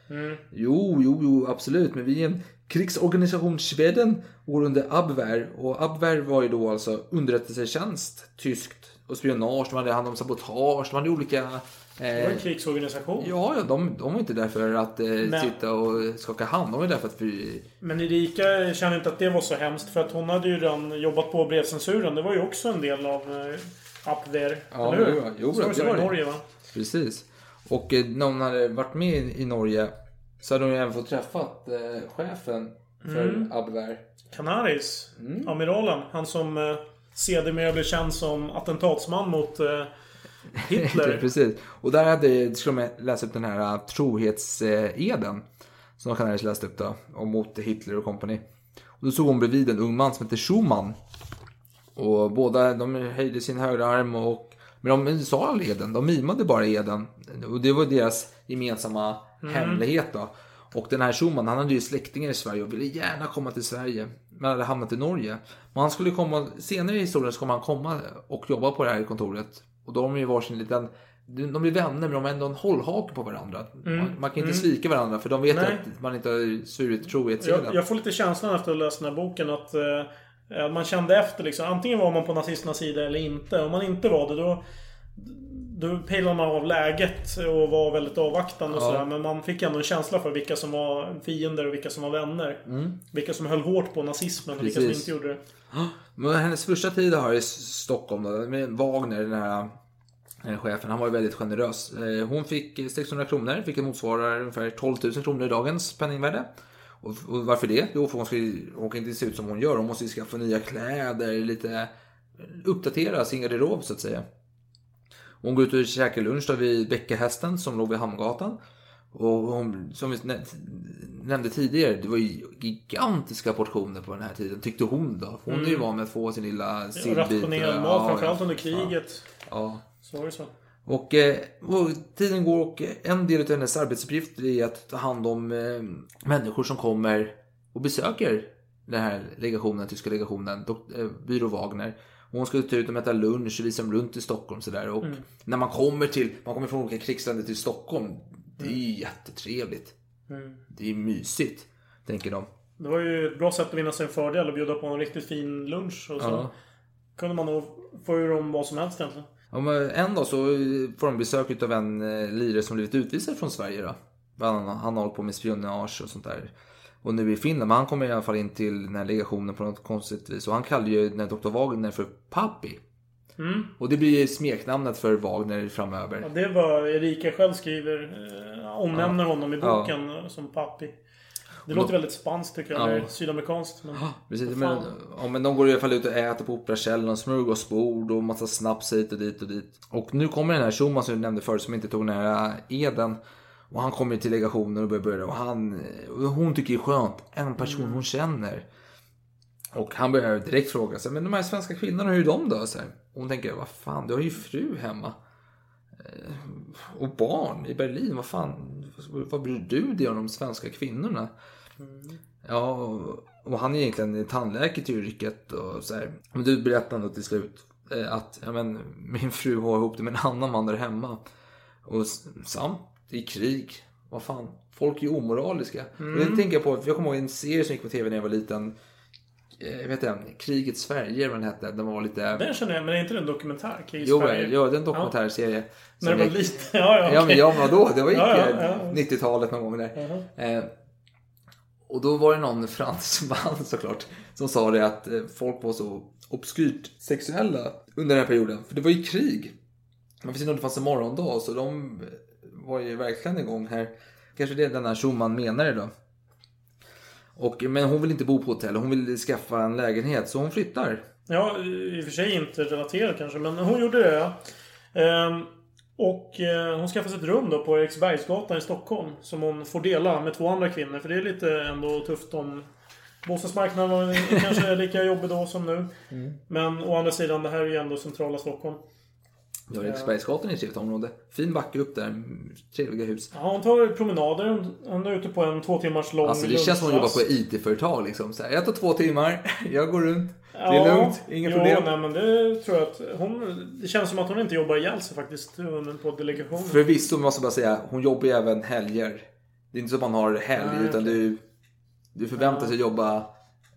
Mm. Jo, jo, jo, absolut. Men vi är en krigsorganisation. Schweden går under Abwehr. Och Abwehr var ju då alltså underrättelsetjänst, tyskt. Och spionage, de hade hand om sabotage, de hade olika... Det var en Eh, krigsorganisation. ja, ja, de, de var inte där för att eh, Men- sitta och skaka hand. De var där för att vi... Men Erika kände inte att det var så hemskt för att hon hade ju redan jobbat på brevcensuren. Det var ju också en del av eh, Abwehr. Ja, eller hur? jo, jo, så var det det så var i det. Norge va? Precis. Och eh, när hon hade varit med i- i Norge så hade hon ju även fått träffat eh, chefen för Mm. Abwehr. Canaris. Mm. Amiralen. Han som eh, sedermera blev känd som attentatsman mot eh, Hitler. Precis. Och där hade, skulle de läsa upp den här uh, trohetseden. Som Canaris läste upp då. Och mot Hitler och company. Och då stod hon bredvid en ung man som hette Schumann. Och båda de höjde sin högra arm och men de sa aldrig eden, de mimade bara eden. Och det var deras gemensamma Mm. hemlighet då. Och den här Schumann, han hade ju släktingar i Sverige och ville gärna komma till Sverige. Men hade hamnat i Norge. Men han skulle komma, senare i historien så kommer han komma och jobba på det här kontoret. Och de ju varsin liten, de blir vänner men de har ändå en hållhake på varandra. Mm. Man, man kan inte Mm. svika varandra för de vet Nej. att man inte har svurit trohetseden. Jag, jag får lite känslan efter att ha läst den här boken att eh, man kände efter liksom. Antingen var man på nazisternas sida eller inte. Om man inte var det då... Då pejlade man av läget och var väldigt avvaktande och Ja. sådär. Men man fick ändå en känsla för vilka som var fiender och vilka som var vänner. Mm. Vilka som höll hårt på nazismen och vilka som inte gjorde det. Men hennes första tid här i Stockholm då, med Wagner, den här eh, chefen, han var ju väldigt generös. Eh, Hon fick 600 kronor, vilket motsvarar ungefär 12 000 kronor i dagens penningvärde. Och, och varför det? Jo, för hon, ska, hon inte se ut som hon gör. Hon måste ju skaffa nya kläder, lite uppdatera sin garderob så att säga. Hon går ut och käkar lunch då vid Bäckahästen som låg vid Hamngatan. Och hon, som vi nä- nämnde tidigare, det var ju gigantiska portioner på den här tiden, tyckte hon då. Hon är ju Mm. van med att få sin lilla sillbit. Rationerad mat, Ja, framförallt under kriget. Ja. Så var det så. Och, eh, och tiden går och en del av hennes arbetsuppgift är att ta hand om eh, människor som kommer och besöker den här legationen, tyska legationen, dok- eh, byrå Wagner. Och hon ska ta ut och äta lunch och visa dem runt i Stockholm sådär. Och Mm. när man kommer till, man kommer från olika krigsländer till Stockholm, det är ju jättetrevligt. Mm. Det är mysigt, tänker de. Det var ju ett bra sätt att vinna sig en fördel och bjuda på en riktigt fin lunch. Och så Ja. kunde man nog få ur dem vad som helst egentligen. Om, en dag så får de besök av en eh, lirare som blivit utvisad från Sverige. Då. Han, han har hållit på med spionage och sånt där. Och nu i Finland, men han kommer i alla fall in till den här legationen på något konstigt vis. Och han kallar ju den här Dr. Wagner för Papi. Mm. Och det blir ju smeknamnet för Wagner framöver. Ja, det var Erika själv skriver, eh, omnämner Ja. honom i Ja. boken eh, som pappi. Det låter väldigt spanskt tycker jag, Ja. eller sydamerikanskt. Men... Precis, men, ja, men de går i alla fall ut och äter på Operakällaren och smörgåsbord och massa snaps hit och dit och dit. Och nu kommer den här Schumann som du nämnde förut som inte tog den här eden. Och han kommer till legationen och börjar börja och han, och hon tycker det är skönt. En person hon känner. Och han börjar direkt fråga sig, men de här svenska kvinnorna, hur är de då? Så här. Hon tänker, vad fan, du har ju fru hemma. Eh, Och barn i Berlin, vad fan, vad bryr du dig om de svenska kvinnorna? Ja, och- han är egentligen tandläkare till yrket och så här. Men du berättar då till slut eh, att ja, men, min fru har ihop det med en annan man där hemma. Och s- samt i krig, vad fan, folk är omoraliska. Mm. Och det tänker jag på, jag kommer ihåg en serie som gick på tv när jag var liten. Eh, Jag vet inte, Krigets färger vad den hette. Den var lite... Den känner jag, men är inte det en dokumentär? Krigets Jo, färger? ja, det är en dokumentärserie. När som det var gick- lite... Ja, ja, Ja, men, ja, vadå? Det var gick Ja, ja, eh, ja. 90-talet någon gång där. Eh, och då var det någon fransman såklart som sa det att eh, folk var så obskyrt sexuella under den här perioden. För det var ju krig. Man visste inte om det fanns en morgondag så de var ju verkligen igång här. Kanske det den här Schumann menade då. Och, men hon vill inte bo på hotell, hon vill skaffa en lägenhet så hon flyttar. Ja, i och för sig inte relaterat kanske, men hon gjorde det. Ehm, och eh, hon skaffade sig ett rum då på Eriksbergsgatan i Stockholm. Som hon får dela med två andra kvinnor. För det är lite ändå tufft om... Bostadsmarknaden var kanske lika jobbig då som nu. Mm. Men å andra sidan, det här är ju ändå centrala Stockholm. Ja, Eriksbergsgatan är ett trevligt område. Fin backe upp där, trevliga hus. Ja, hon tar promenader. Hon- är ute på en två timmars lång Alltså det känns som hon jobbar på IT-företag liksom. Så här, jag tar två timmar, jag går runt. Det är Ja, lugnt, inga jo, problem. Nej, men det tror jag att hon... Det känns som att hon inte jobbar ihjäl sig faktiskt på delegationen. Förvisso måste jag bara säga, hon jobbar ju även helger. Det är inte så att man har helg, Nej, utan du, du förväntar sig jobba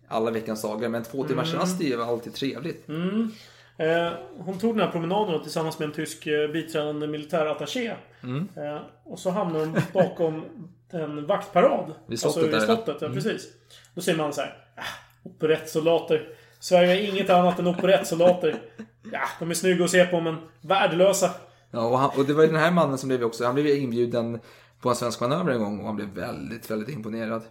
alla veckans dagar. Men två timmars Mm. rast är ju alltid trevligt. Mm. Eh, hon tog den här promenaden tillsammans med en tysk eh, biträdande militärattaché. Mm. Eh, och så hamnar hon bakom en vaktparad. Vid slottet alltså, där, vid slottet, ja. Mm. precis. Då säger man så här. Ah, operettsoldater. Sverige är inget annat än operettsoldater. Ja, de är snygga att se på men värdelösa. Ja, och, han, och det var ju den här mannen som blev också, han blev ju inbjuden på en svensk manöver en gång och han blev väldigt, väldigt imponerad.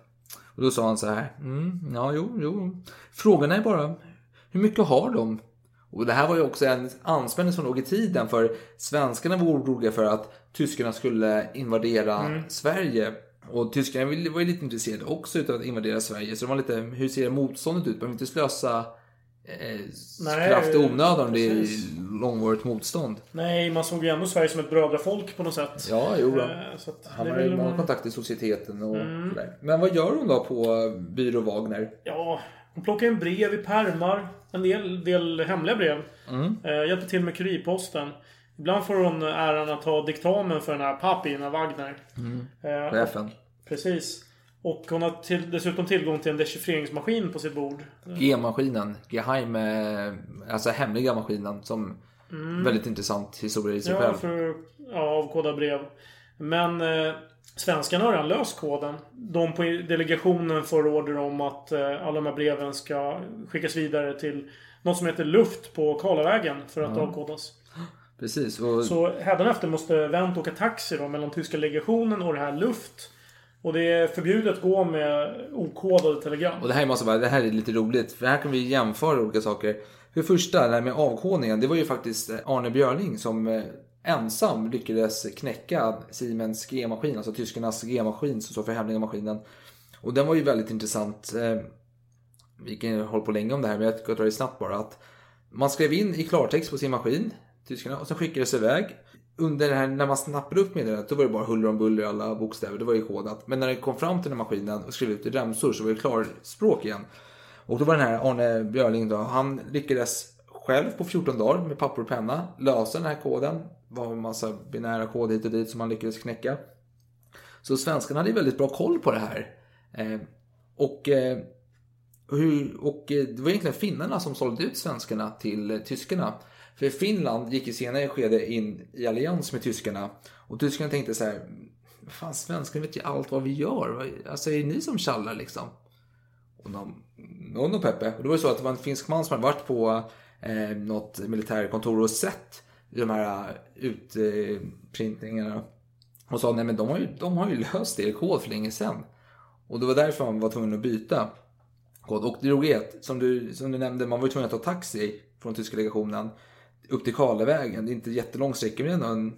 Och då sa han så här, mm, ja, jo, jo. Frågan är bara, hur mycket har de? Och det här var ju också en anspänning som låg i tiden för svenskarna var oroliga för att tyskarna skulle invadera Mm. Sverige. Och tyskarna var ju lite intresserade också utav att invadera Sverige. Så de var lite, hur ser motståndet ut? Behöver inte slösa eh, Nej, kraft i onödan om det är långvarigt motstånd. Nej, man såg ju ändå Sverige som ett brödrafolk på något sätt. Ja, jo då. Eh, Han det har ju många kontakter i societeten och Mm. Men vad gör hon då på Byrå Wagner? Ja, hon plockar in brev i pärmar. En del, del hemliga brev. Mm. Eh, hjälper till med kurirposten. Ibland får hon äran att ta diktamen för den här Papin Wagner. Mm. Eh, Chefen. Precis. Och hon har till, dessutom tillgång till en dechiffreringsmaskin på sitt bord. G-maskinen. Geheim, eh, alltså hemliga maskinen. Som Mm. väldigt intressant historia i sig Ja, själv. för ja, avkoda brev. Men eh, svenskarna har redan löst koden. De på delegationen får order om att eh, alla de här breven ska skickas vidare till något som heter luft på Karlavägen för att Ja. avkodas. Precis. Och, Så hädanefter måste Wendt åka taxi då mellan tyska legationen och det här luft. Och det är förbjudet att gå med okodade telegram. och det här måste vara, det här är lite roligt. För här kan vi jämföra olika saker. För det första, det här med avkodningen. Det var ju faktiskt Arne Björling som eh, ensam lyckades knäcka Siemens G-maskin. Alltså tyskarnas G-maskin som står för hemliga maskinen. Och den var ju väldigt intressant. Eh, vi kan hålla på länge om det här men jag ska dra det snabbt bara. Att man skrev in i klartext på sin maskin, tyskarna, och sen skickades det iväg. Under det här, när man snappade upp meddelandet, då var det bara huller om buller i alla bokstäver. Det var ju kodat. Men när det kom fram till den här maskinen och skrev ut i remsor så var det klarspråk igen. Och då var den här Arne Björling då, han lyckades själv på 14 dagar med papper och penna lösa den här koden. Det var en massa binära koder hit och dit som man lyckades knäcka. Så svenskarna hade ju väldigt bra koll på det här. Eh, och, eh, hur, och eh, det var egentligen finnarna som sålde ut svenskarna till eh, tyskarna. För Finland gick i senare skede in i allians med tyskarna. Och tyskarna tänkte så här, fan svenskarna vet ju allt vad vi gör. Vad- Alltså är det ni som tjallar liksom? Och de, någon och Peppe. Och det var ju så att det var en finsk man som hade varit på eh, något militärkontor och sett de här eh, utprintningarna. och sa nej men de har ju, de har ju löst det kod för länge sedan. Och det var därför man var tvungen att byta kod. Och det roliga är att, som du, som du nämnde, man var ju tvungen att ta taxi från tyska legationen upp till Karlavägen. Det är inte jättelång sträcka men det är ändå en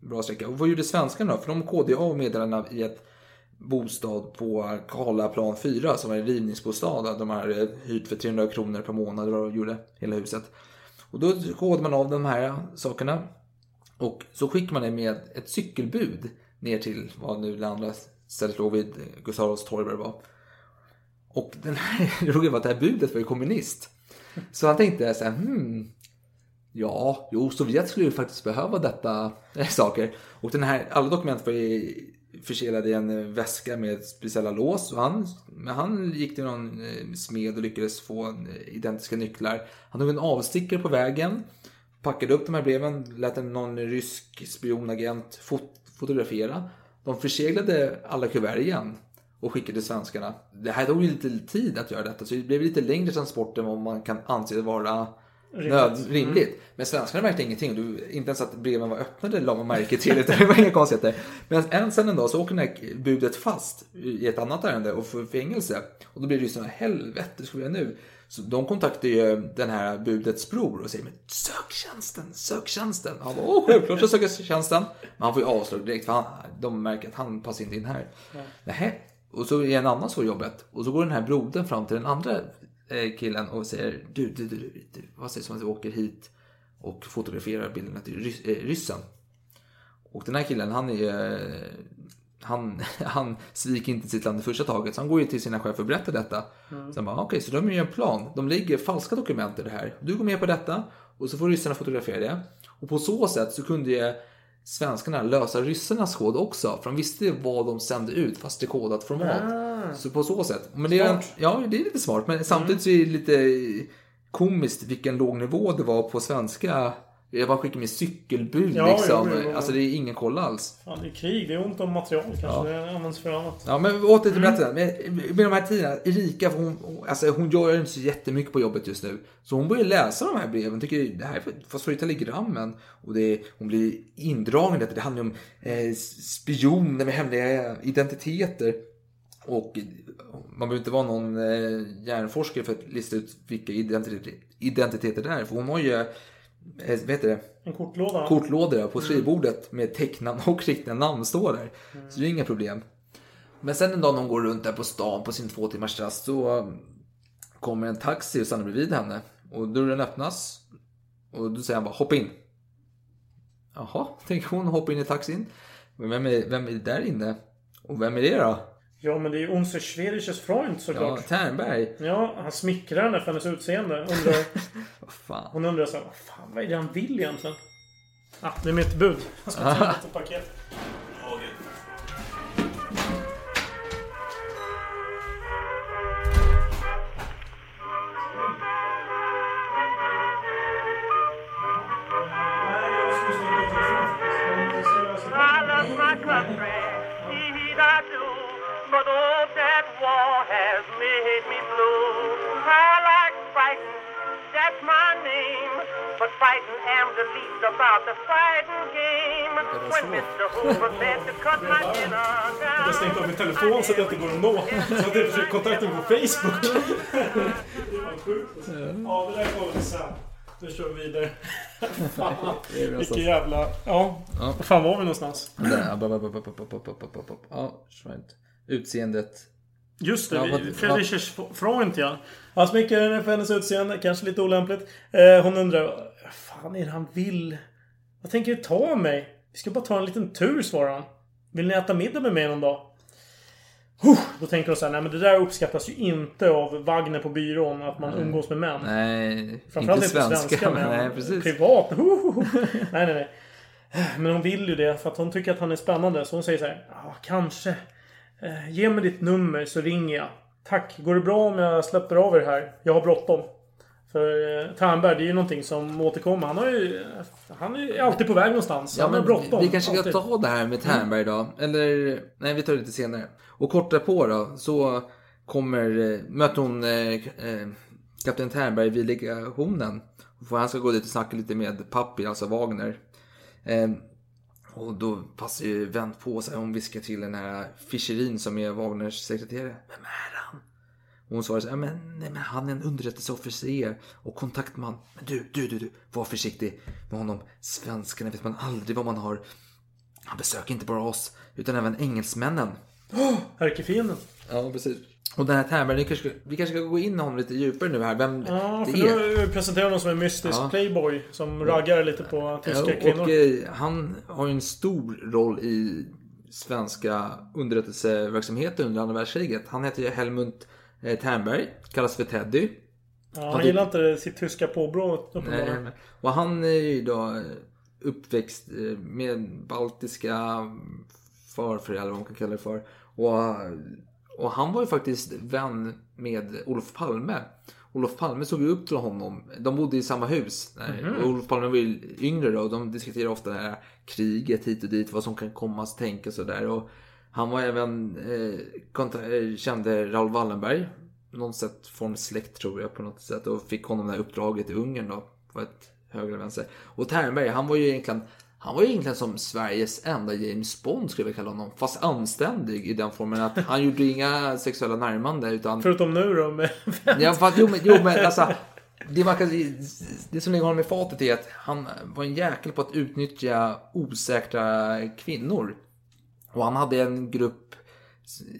bra sträcka. Och vad gjorde svenskarna då? För de kodade ju av meddelandena i ett bostad på Karlaplan 4 som var en rivningsbostad. De hade eh, hyrt för 300 kronor per månad vad de gjorde, hela huset. Och då kodade man av de här sakerna. Och så skickade man det med ett cykelbud ner till vad nu det andra stället låg vid eh, Gustav Adolfs torg vad det var. Och den här, det roliga var att det här budet var ju kommunist. Så han tänkte så här, hmm, ja, jo, Sovjet skulle ju faktiskt behöva detta eh, saker. Och den här, alla dokument var ju förselade i en eh, väska med speciella lås. Och han, men han gick till någon eh, smed och lyckades få eh, identiska nycklar. Han tog en avstickare på vägen, packade upp de här breven, lät någon rysk spionagent fot, fotografera. De förseglade alla kuvert igen och skickade till svenskarna. Det här tog ju lite tid att göra detta, så det blev lite längre transport än vad man kan anse vara nöd, rimligt. Men svenskarna märkte ingenting. Du, inte ens att breven var öppnade la man märke till. Utan det var inga konstigheter. Men en, sen en dag så åker det här budet fast i ett annat ärende och får fängelse. Och då blir ryssarna, helvete ska vi göra nu? Så de kontaktar ju den här budets bror och säger men sök tjänsten, sök tjänsten. Han bara, åh självklart så söker jag tjänsten. Men han får ju avslag direkt för han, de märker att han passar inte in här. Ja. Nähä. Och så är en annan så jobbet. Och så går den här brodern fram till den andra killen och säger du, du, du, du, vad sägs om att vi åker hit och fotograferar bilderna till rys, eh, ryssen. Och den här killen han är eh, han, han sviker inte sitt land i första taget så han går ju till sina chefer och berättar detta. Mm. Sen bara okej, så de gör en plan. De lägger falska dokument i det här. Du går med på detta och så får ryssarna fotografera det. Och på så sätt så kunde ju svenskarna lösa ryssarnas kod också. För de visste vad de sände ut fast i kodat format. Ah. Så på så sätt. Men det är, Smart. ja, det är lite smart. Men samtidigt så är det lite komiskt vilken låg nivå det var på svenska Jag bara skickar med cykelbud Ja, liksom. jo, jo, jo. Alltså det är ingen koll alls. Ja, det är krig. Det är ont om material kanske. Ja. Det används för annat. Ja, men åter till berättelsen. Med, med de här tiderna, Erika, hon, alltså, hon gör inte så jättemycket på jobbet just nu. Så hon börjar läsa de här breven, tycker det här får stå i telegrammen. Och det, hon blir indragen i detta. Det handlar om eh, spioner med hemliga identiteter. Och man behöver inte vara någon eh, hjärnforskare för att lista ut vilka identiteter, det är. För hon har ju, eh, vad heter det? En kortlåda. kortlådor Mm. på skrivbordet med tecknamn och riktiga namn står där. Så det är inga problem. Men sen en dag när hon går runt där på stan på sin två timmars rast så kommer en taxi och stannar bredvid henne. Och dörren öppnas. Och då säger han bara hopp in. Jaha, tänker hon hoppa in i taxin. Men vem är, vem är där inne? Och vem är det då? Ja, men det är ju Unser Schwedisches Freund Ja, såklart. Ternberg. Ja, han smickrar henne för hennes utseende. Undrar, Vad fan. hon undrar så här, vad fan, vad är det han vill egentligen? Ah, det är mitt bud. Jag ska ta ett litet paket. frightened am the least about the fighting game. When Mr. Hoover said to cut my dinner down. Jag stängde av min telefon så att jag inte går att nå. Så att jag försöker kontakta mig på Facebook. Vad sjukt. Ja, det där kommer sen. Nu kör vi vidare. Fan, Vilken jävla... Ja. ja. Var fan var vi någonstans? Ja, Utseendet. Just det, ja, Fredrik Freund ja. Han smickrar henne för hennes utseende, kanske lite olämpligt. Eh, hon undrar fan är det han vill? Vad tänker du ta av mig? Vi ska bara ta en liten tur, svarar han. Vill ni äta middag med mig någon dag? Huh, då tänker hon så här, nej men det där uppskattas ju inte av Wagner på byrån, att man umgås med män. Nej, Framförallt inte inte svenska. svenska, men nej, precis. privat. Hohoho. nej, nej, nej. Men hon vill ju det för att hon tycker att han är spännande. Så hon säger så här, ja, kanske. Eh, ge mig ditt nummer så ringer jag. Tack. Går det bra om jag släpper av er här? Jag har bråttom. För eh, Ternberg, det är ju någonting som återkommer. Han, har ju, han är ju alltid på väg någonstans. Ja, han har bråttom. vi, vi kanske ska alltid. ta det här med Ternberg då. Eller, nej vi tar det lite senare. Och kort därpå då så kommer, eh, möter hon eh, eh, kapten Ternberg vid legationen. För han ska gå dit och snacka lite med Pappi, alltså Wagner. Eh, och då passar ju Wendt på sig. Hon viskar till den här Fischerin som är Wagners sekreterare. Vem är? Och hon svarar så här, men, nej, men han är en underrättelseofficer och kontaktman. Men du, du, du, du, var försiktig med honom. Svenskarna vet man aldrig vad man har. Han besöker inte bara oss, utan även engelsmännen. Ärkefienden. Ja, precis. Och den här Ternberg, vi kanske, vi kanske ska gå in honom lite djupare nu här. Vem Ja, det för är. nu presenterat honom som en mystisk Ja. playboy som raggar lite på tyska Ja, kvinnor. och eh, han har ju en stor roll i svenska underrättelseverksamheten under andra världskriget. Han heter ju Helmut eh, Ternberg, kallas för Teddy. Ja, han gillar inte sitt tyska påbrå uppenbarligen. och han är ju då uppväxt eh, med baltiska farföräldrar, vad man kan kalla det för. Och, och han var ju faktiskt vän med Olof Palme. Olof Palme såg ju upp till honom. De bodde i samma hus. Mhm. Och Olof Palme var ju yngre då. Och de diskuterade ofta det här kriget hit och dit. Vad som kan komma att tänka och sådär. Och han var även, eh, eh, kände Raoul Wallenberg. Något sätt från släkt tror jag på något sätt. Och fick honom det här uppdraget i Ungern då. På ett högre eller vänster. Och Ternberg, han var ju egentligen han var ju egentligen som Sveriges enda James Bond skulle vilja kalla honom. Fast anständig i den formen att han gjorde inga sexuella närmanden utan... Förutom nu då med... Ja, fast, jo, men, jo, men alltså. Det, man kan, det som ligger honom i fatet är att han var en jäkel på att utnyttja osäkra kvinnor. Och han hade en grupp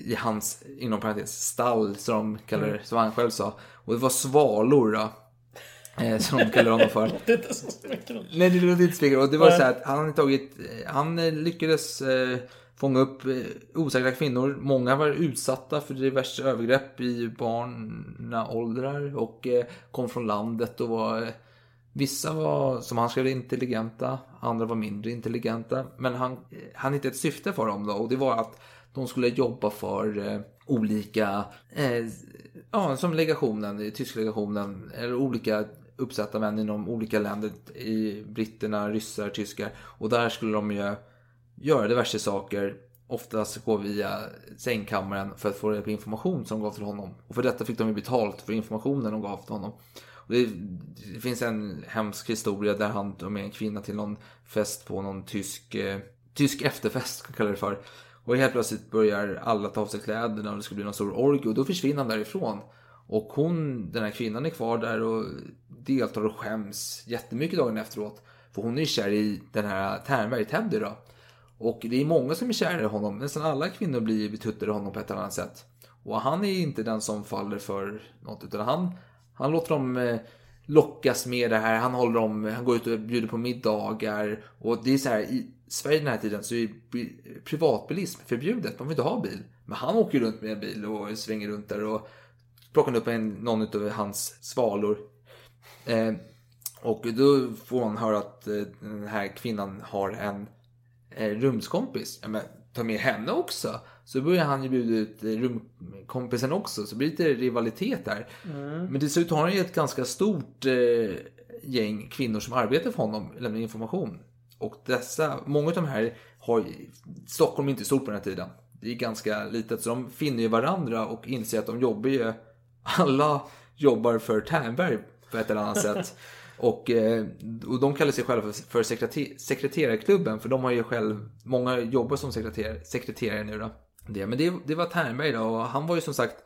i hans, inom parentes, stall som de kallar det, som han själv sa. Och det var svalor då. Eh, som de kallar honom för. Det är inte så. Nej, det låter inte spegeln. Och det var så här att han hade tagit, han eh, lyckades eh, fånga upp eh, osäkra kvinnor. Många var utsatta för diverse övergrepp i barnaåldrar och eh, kom från landet och var eh, Vissa var, som han skrev, intelligenta, andra var mindre intelligenta. Men han, han hittade ett syfte för dem då och det var att de skulle jobba för eh, olika, eh, ja som legationen, i tyska legationen, eller olika uppsatta män inom olika länder. I britterna, ryssar, tyskar. Och där skulle de ju göra diverse saker. Oftast gå via sängkammaren för att få reda på information som gav till honom. Och för detta fick de ju betalt för informationen de gav till honom. Och det, det finns en hemsk historia där han tar med en kvinna till någon fest på någon tysk, eh, tysk efterfest, kan man kalla det för. Och helt plötsligt börjar alla ta av sig kläderna och det ska bli någon stor orgie och då försvinner han därifrån. Och hon, den här kvinnan är kvar där och deltar och skäms jättemycket dagen efteråt. För hon är ju kär i den här Ternberg, Teddy då. Och det är många som är kära i honom. Nästan alla kvinnor blir betuttade i honom på ett eller annat sätt. Och han är inte den som faller för något utan han, han låter dem eh, lockas med det här. Han håller dem, han går ut och bjuder på middagar. Och det är så här, i Sverige den här tiden så är privatbilism förbjudet. Man vill inte ha bil. Men han åker runt med en bil och svänger runt där och plockar upp en, någon av hans svalor. Eh, och då får man höra att eh, den här kvinnan har en eh, rumskompis. Ja, men ta med henne också. Så börjar han ju bjuda ut rumkompisen också. Så blir det lite rivalitet där. Mm. Men till slut har han ju ett ganska stort eh, gäng kvinnor som arbetar för honom, lämnar information. Och dessa, många av de här har Stockholm är inte stort på den här tiden. Det är ganska litet, så de finner ju varandra och inser att de jobbar ju, alla jobbar för Ternberg på ett eller annat sätt. Och, eh, och de kallar sig själva för, för sekreter, sekreterarklubben, för de har ju själv, många jobbar som sekreterare, sekreterare nu då. Det, men det, det var Ternberg då, och han var ju som sagt,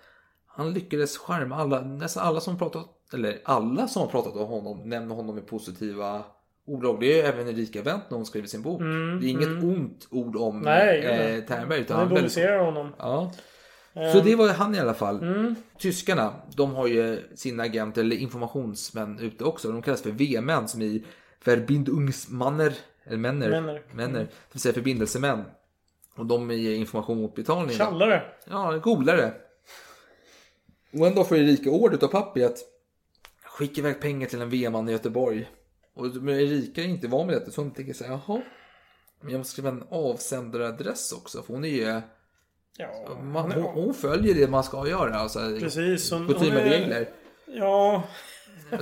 han lyckades charma alla, nästan alla som pratat, eller alla som har pratat om honom, nämner honom i positiva ordalag. Det är ju även Erika Wendt när hon skriver sin bok. Mm, det är inget mm. ont ord om Nej, eh, Ternberg. Utan Han väldigt- idoliserar honom. Ja. Ehm. Så det var han i alla fall. Mm. Tyskarna, de har ju sina agenter eller informationsmän ute också. De kallas för V-män som i Verbindungsmanner, eller männer, Männer. männer, det vill säga förbindelsemän. Och de ger information mot betalning. Tjallare. Ja, golare. Och en dag får Erika order av pappi att skicka iväg pengar till en V-man i Göteborg. Och Erika är inte van med detta så hon tänker så här, jaha. Men jag måste skriva en avsändaradress också för hon är ju... Ja, Man, hon, hon följer det man ska göra. Alltså, Precis. Hon, hon är- regler. Ja,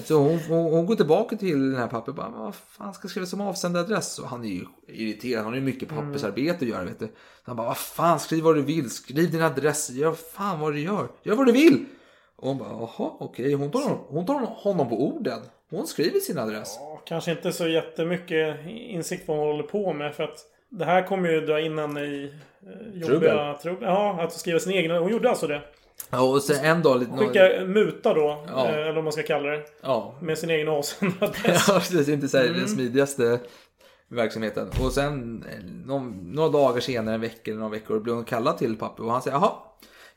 Så hon, hon, hon går tillbaka till den här pappan och bara, vad fan ska jag skriva som avsändaradress? Och han är ju irriterad, han har ju mycket Mm. pappersarbete att göra vet du. Så han bara, vad fan, skriv vad du vill, skriv din adress, gör fan vad du gör, gör vad du vill! Och hon bara, jaha, okej, hon, tar, hon tar honom på orden. Hon skriver sin adress. kanske inte så jättemycket insikt vad hon håller på med. För att det här kommer ju dra in henne i eh, jobbiga Trubbel. trubbel. Ja, att skriva sin egen. Hon gjorde alltså det. Ja, och sen en dag lite... Skicka muta då. Ja. eh, Eller vad man ska kalla det. Ja. Med sin egen avsändaradress. Ja, precis. Inte så här Mm. den smidigaste verksamheten. Och sen eh, någon, några dagar senare, en vecka eller några veckor, blir hon kallad till pappa och han säger jaha.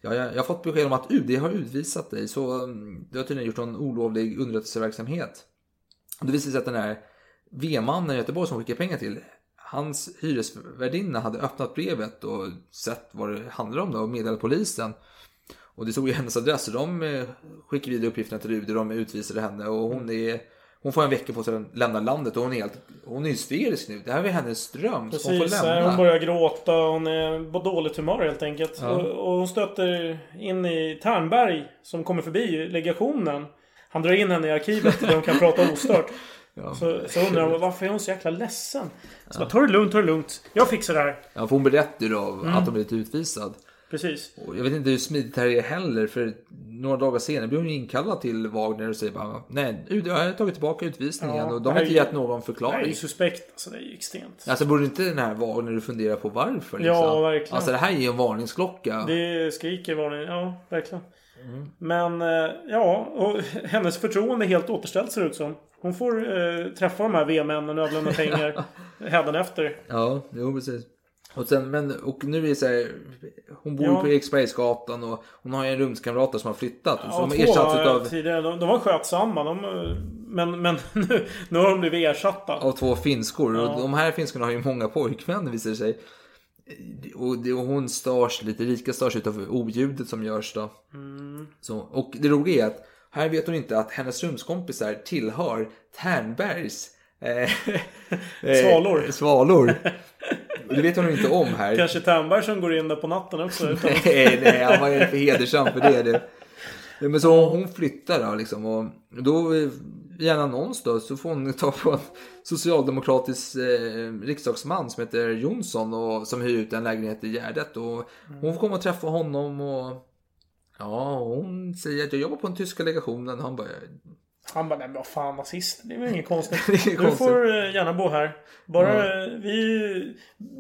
Ja, jag, jag har fått besked om att UD har utvisat dig så mm, du har tydligen gjort någon olovlig underrättelseverksamhet. Det visade sig att den här V-mannen i Göteborg som skickade pengar till Hans hyresvärdinna hade öppnat brevet och sett vad det handlade om då och meddelat polisen. Och det stod ju hennes adress och de eh, skickade vidare uppgifterna till UD. De utvisade henne och hon är hon får en vecka på sig att lämna landet och hon är helt hon är hysterisk nu. Det här är hennes dröm. Så hon får Precis, lämna. hon börjar gråta. Hon är på dåligt humör helt enkelt. Ja. Och, och hon stöter in i Ternberg som kommer förbi legationen. Han drar in henne i arkivet där de kan prata ostört. Ja. Så, så undrar hon varför är hon så jäkla ledsen? Så bara, ta det lugnt, ta det lugnt. Jag fixar det här. Ja, för hon berättar ju då Mm. att hon blivit utvisad. Precis. Och jag vet inte hur smidigt det här är heller för några dagar senare blir hon inkallad till Wagner och säger bara nej, UD har tagit tillbaka utvisningen Ja, och de har inte gett någon Det här är förklaring. ju suspekt. Alltså det är ju extremt. Alltså borde inte den här Wagner fundera på varför? Liksom? Ja, verkligen. Alltså det här är ju en varningsklocka. Det skriker varning. Ja, verkligen. Mm. Men eh, ja, och hennes förtroende är helt återställt ser det ut som. Hon får eh, träffa de här V-männen och överlämna pengar hädanefter. Ja, jo precis. Och, sen, men, och nu är det så här, hon bor Ja. på Eriksbergsgatan och hon har ju en rumskamrat som har flyttat. så Ja, de har två ersatts utav, tidigare. De, de var skötsamma. De, men men nu, nu har de blivit ersatta. av två finskor. Ja. Och de här finskorna har ju många pojkvänner visar det sig. Och, det, och hon störs lite, Rika störs utav oljudet som görs då. Mm. Så, och det roliga är att här vet hon inte att hennes rumskompisar tillhör Ternbergs Svalor. svalor. Och det vet hon inte om här. Kanske Ternberg som går in där på natten också. Utan... nej, nej, han var ju för hedersam för det. det. Men så hon flyttar då liksom och då eh, via en annons då så får hon ta på en socialdemokratisk eh, riksdagsman som heter Jonsson och som hyr ut en lägenhet i Gärdet. Och hon får komma och träffa honom och ja, hon säger att jag jobbar på den tyska legationen. Han bara, Han bara, nej men vad fan nazist. Det är väl inget konstigt. Är du konstigt. får eh, gärna bo här. Bara eh, vi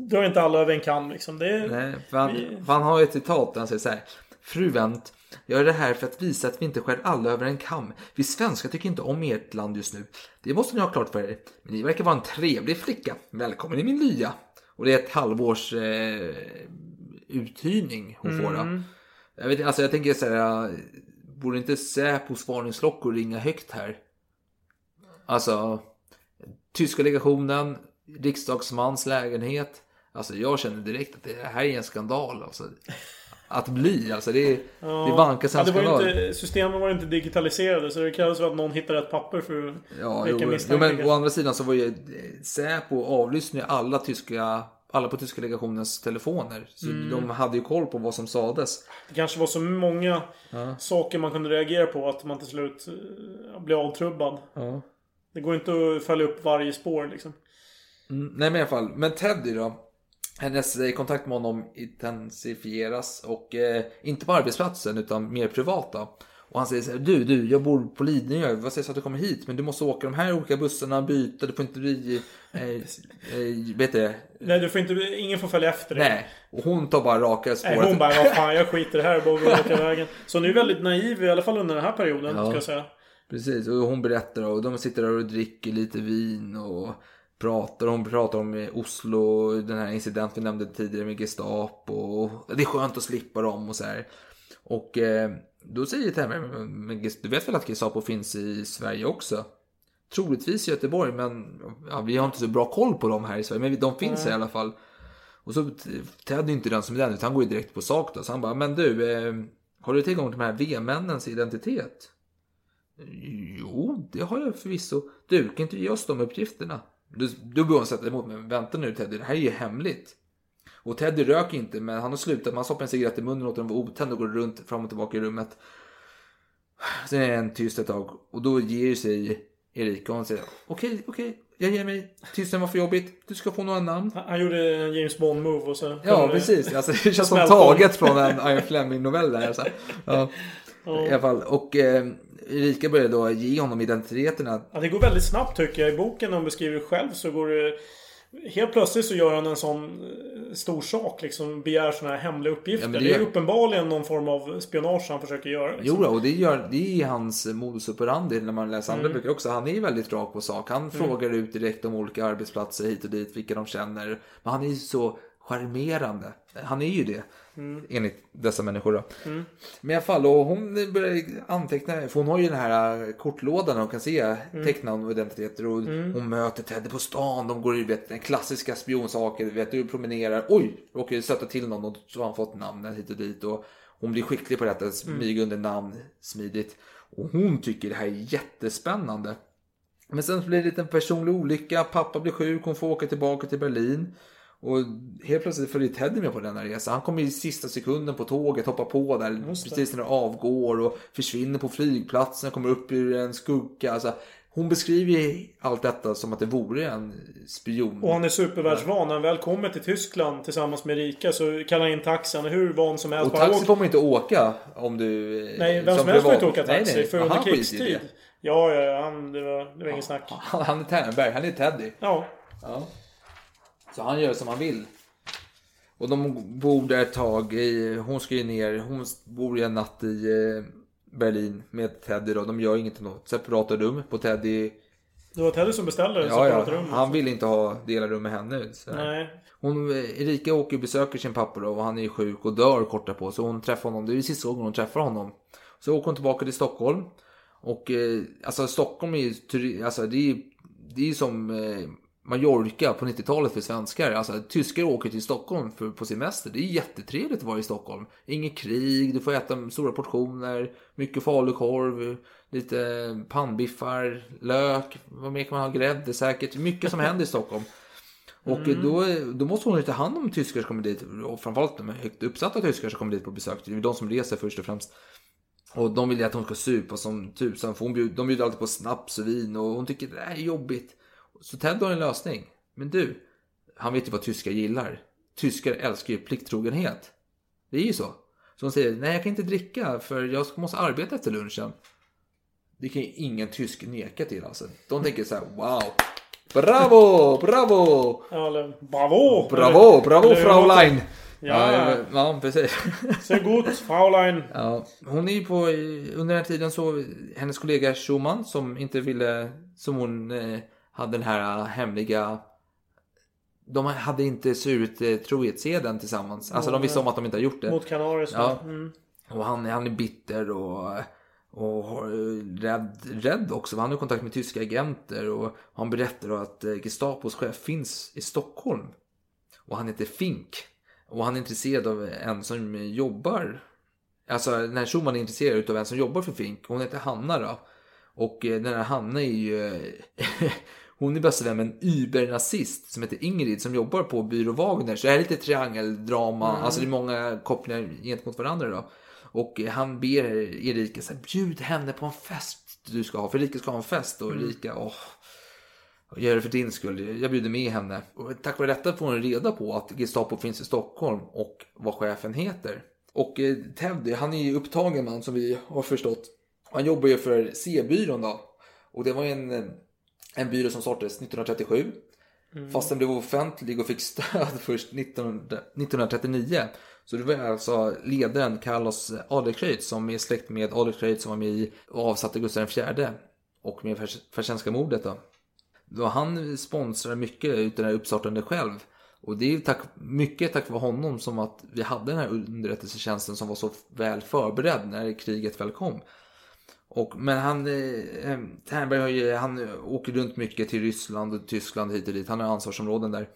drar inte alla över en kam liksom. Det är, Nej, för han, vi, för han har ju ett citat där han säger så här. Fru Wendt, jag gör det här för att visa att vi inte skär alla över en kam. Vi svenskar tycker inte om ert land just nu. Det måste ni ha klart för er. Men ni verkar vara en trevlig flicka. Välkommen i min lya. Och det är ett halvårs eh, uthyrning hon får då. Jag, vet, alltså jag tänker så här. Borde inte Säpos varningsklockor ringa högt här? Alltså, tyska legationen, riksdagsmans lägenhet. Alltså jag känner direkt att det här är en skandal. Alltså, att bli, alltså det, det vankas en ja, det var skandal. inte, Systemen var inte digitaliserade så det krävdes väl att någon hittade ett papper för att Ja, väcka misstankar. men å andra sidan så var ju eh, Säpo avlyssnade alla tyska alla på tyska legationens telefoner. Så Mm. de hade ju koll på vad som sades. Det kanske var så många Ja. saker man kunde reagera på att man till slut eh, blev avtrubbad. Ja. Det går inte att följa upp varje spår liksom. Mm, nej men i alla fall, men Teddy då. Hennes kontakt med honom intensifieras och eh, inte på arbetsplatsen utan mer privat då. Och han säger så här, du, du, jag bor på Lidingö, vad sägs att du kommer hit? Men du måste åka de här olika bussarna, byta, du får inte bli, eh, eh, vet du, Nej, du får inte, ingen får följa efter dig. nej. Och hon tar bara raka spåret. Nej, hon bara, vad fan jag skiter i det här, bara går åka vägen. Så hon är väldigt naiv, i alla fall under den här perioden, Ja. ska jag säga. Precis, och hon berättar och de sitter där och dricker lite vin och pratar. Hon pratar om eh, Oslo, den här incidenten vi nämnde tidigare med Gestapo. Och det är skönt att slippa dem och så här. Och eh, då säger Temmer, men du vet väl att Gestapo finns i Sverige också? Troligtvis i Göteborg, men ja, vi har inte så bra koll på dem här i Sverige. Men de finns här i alla fall. Och så Ted är inte den som är den, utan han går ju direkt på sak då. Så han bara, men du, eh, har du tillgång till de här V-männens identitet? Jo, det har jag förvisso. Du, kan inte ge oss de uppgifterna? Du, du bör sätta emot mig. Men vänta nu Teddy, det här är ju hemligt. Och Teddy röker inte, men han har slutat. Man stoppar en cigarett i munnen och låter den vara otänd och går runt fram och tillbaka i rummet. Sen är det en tyst ett tag och då ger sig Erika och hon säger okej, okej, jag ger mig. Tysten var för jobbigt. Du ska få några namn. Han gjorde en James Bond-move och så... Ja, precis. Alltså, det känns som taget från en Ian Fleming-novell där. Så. Ja. Ja. I alla fall. Och eh, Erika börjar då ge honom identiteterna. Ja, det går väldigt snabbt tycker jag. I boken hon beskriver själv så går det... Helt plötsligt så gör han en sån eh, stor sak liksom. Begär såna här hemliga uppgifter. Ja, det, det är gör- uppenbarligen någon form av spionage han försöker göra. Liksom. Jo, och det, gör, det är hans modus operandi när man läser andra Mm. böcker också. Han är väldigt rak på sak. Han Mm. frågar ut direkt om olika arbetsplatser hit och dit, vilka de känner. Men han är ju så charmerande. Han är ju det. Mm. Enligt dessa människor då. Mm. Men i alla fall, och hon börjar anteckna, för hon har ju den här kortlådan och hon kan se Mm. tecknamn och identiteter. Och Mm. hon möter Teddy på stan, de går ju, vet, den klassiska spionsaker, vet du, promenerar. Oj, råkar stöta till någon och så har han fått namnen hit och dit. Och hon blir skicklig på detta, smyga under namn smidigt. Och hon tycker det här är jättespännande. Men sen blir det en personlig olycka. Pappa blir sjuk, hon får åka tillbaka till Berlin. Och helt plötsligt följer Teddy med på denna resa. Han kommer i sista sekunden på tåget, hoppar på där precis när det avgår och försvinner på flygplatsen, kommer upp ur en skugga. Alltså, hon beskriver allt detta som att det vore en spion. Och han är supervärldsvan. När han väl kommer till Tyskland tillsammans med Erika så kallar han in taxi. Han är hur van som helst. Och taxi får man inte åka om du... Nej, vem som, helst får inte åka taxi. För under han skiter i krigstid. Ja, ja, ja. Han, det var, det var inget snack. Han han är Ternberg, han är Teddy. Ja. Ja. Så han gör som han vill. Och de bor där ett tag. I, hon ska ju ner. Hon bor ju en natt i eh, Berlin med Teddy då. De gör inget något separata rum på Teddy. Det var Teddy som beställde. Ja, separat ja. rum. Han vill inte ha dela rum med henne. Så. Nej. Hon, eh, Erika åker och besöker sin pappa då och han är ju sjuk och dör kort därpå. Så hon träffar honom. Det är sista gången hon träffar honom. Så åker hon tillbaka till Stockholm. Och eh, alltså Stockholm är ju, alltså det är det är som eh, Mallorca på 90-talet för svenskar. Alltså tyskar åker till Stockholm för, på semester. Det är jättetrevligt att vara i Stockholm. Inget krig, du får äta stora portioner, mycket falukorv, lite pannbiffar, lök, vad mer kan man ha, grädde säkert. Mycket som händer i Stockholm. Och Mm. då, då måste hon ju ta hand om tyskar som kommer dit. Och framförallt de högt uppsatta tyskar som kommer dit på besök. Det är de som reser först och främst. Och de vill ju att hon ska supa som tusan för hon bjud, de bjuder alltid på snaps och vin och hon tycker det här är jobbigt. Så Ted har en lösning. Men du, han vet ju vad tyskar gillar. Tyskar älskar ju plikttrogenhet. Det är ju så. Så hon säger, nej jag kan inte dricka för jag måste arbeta efter lunchen. Det kan ju ingen tysk neka till alltså. De tänker så här, wow. Bravo, bravo! Ja, eller bravo! Bravo, bravo Eller- Fraulein! Ja, ja. ja precis. Så gott, Fraulein. Ja, hon är ju på, under den här tiden så, hennes kollega Schumann som inte ville, som hon eh, hade den här hemliga, de hade inte surit eh, trohetseden tillsammans. Alltså de visste om att de inte har gjort det. Mot Kanarius. Ja. Mm. Och han, han är bitter och, och har- rädd, rädd också. Han har kontakt med tyska agenter och han berättar då att eh, Gestapos chef finns i Stockholm. Och han heter Fink. Och han är intresserad av en som jobbar. Alltså när Schumann är intresserad av en som jobbar för Fink. Hon heter Hanna då. Och eh, den här Hanna är ju... Hon är bästa vän med en übernazist som heter Ingrid som jobbar på Byrå Wagner. Så det här är lite triangeldrama. Mm. Alltså det är många kopplingar gentemot varandra då. Och han ber Erika så här, bjud henne på en fest du ska ha. För Erika ska ha en fest och Mm. Erika, åh. Jag gör det för din skull. Jag bjuder med henne. Och tack vare detta får hon reda på att Gestapo finns i Stockholm och vad chefen heter. Och eh, Teddy, han är ju upptagen man som vi har förstått. Han jobbar ju för C-byrån då. Och det var ju en, eh, en byrå som startades 1937. Fast den blev offentlig och fick stöd först 1900 1939. Så det var alltså ledaren Carlos Adlercreutz som är släkt med Adlercreutz som var med i och avsatte Gustav IV. Och med Fers- Fersenska mordet då. då. Han sponsrar mycket utav det här uppstartande själv. Och det är tack, mycket tack vare honom som att vi hade den här underrättelsetjänsten som var så väl förberedd när kriget väl kom. Och, men han, eh, eh, Ternberg har ju, han åker runt mycket till Ryssland och Tyskland hit och dit. Han har ansvarsområden där.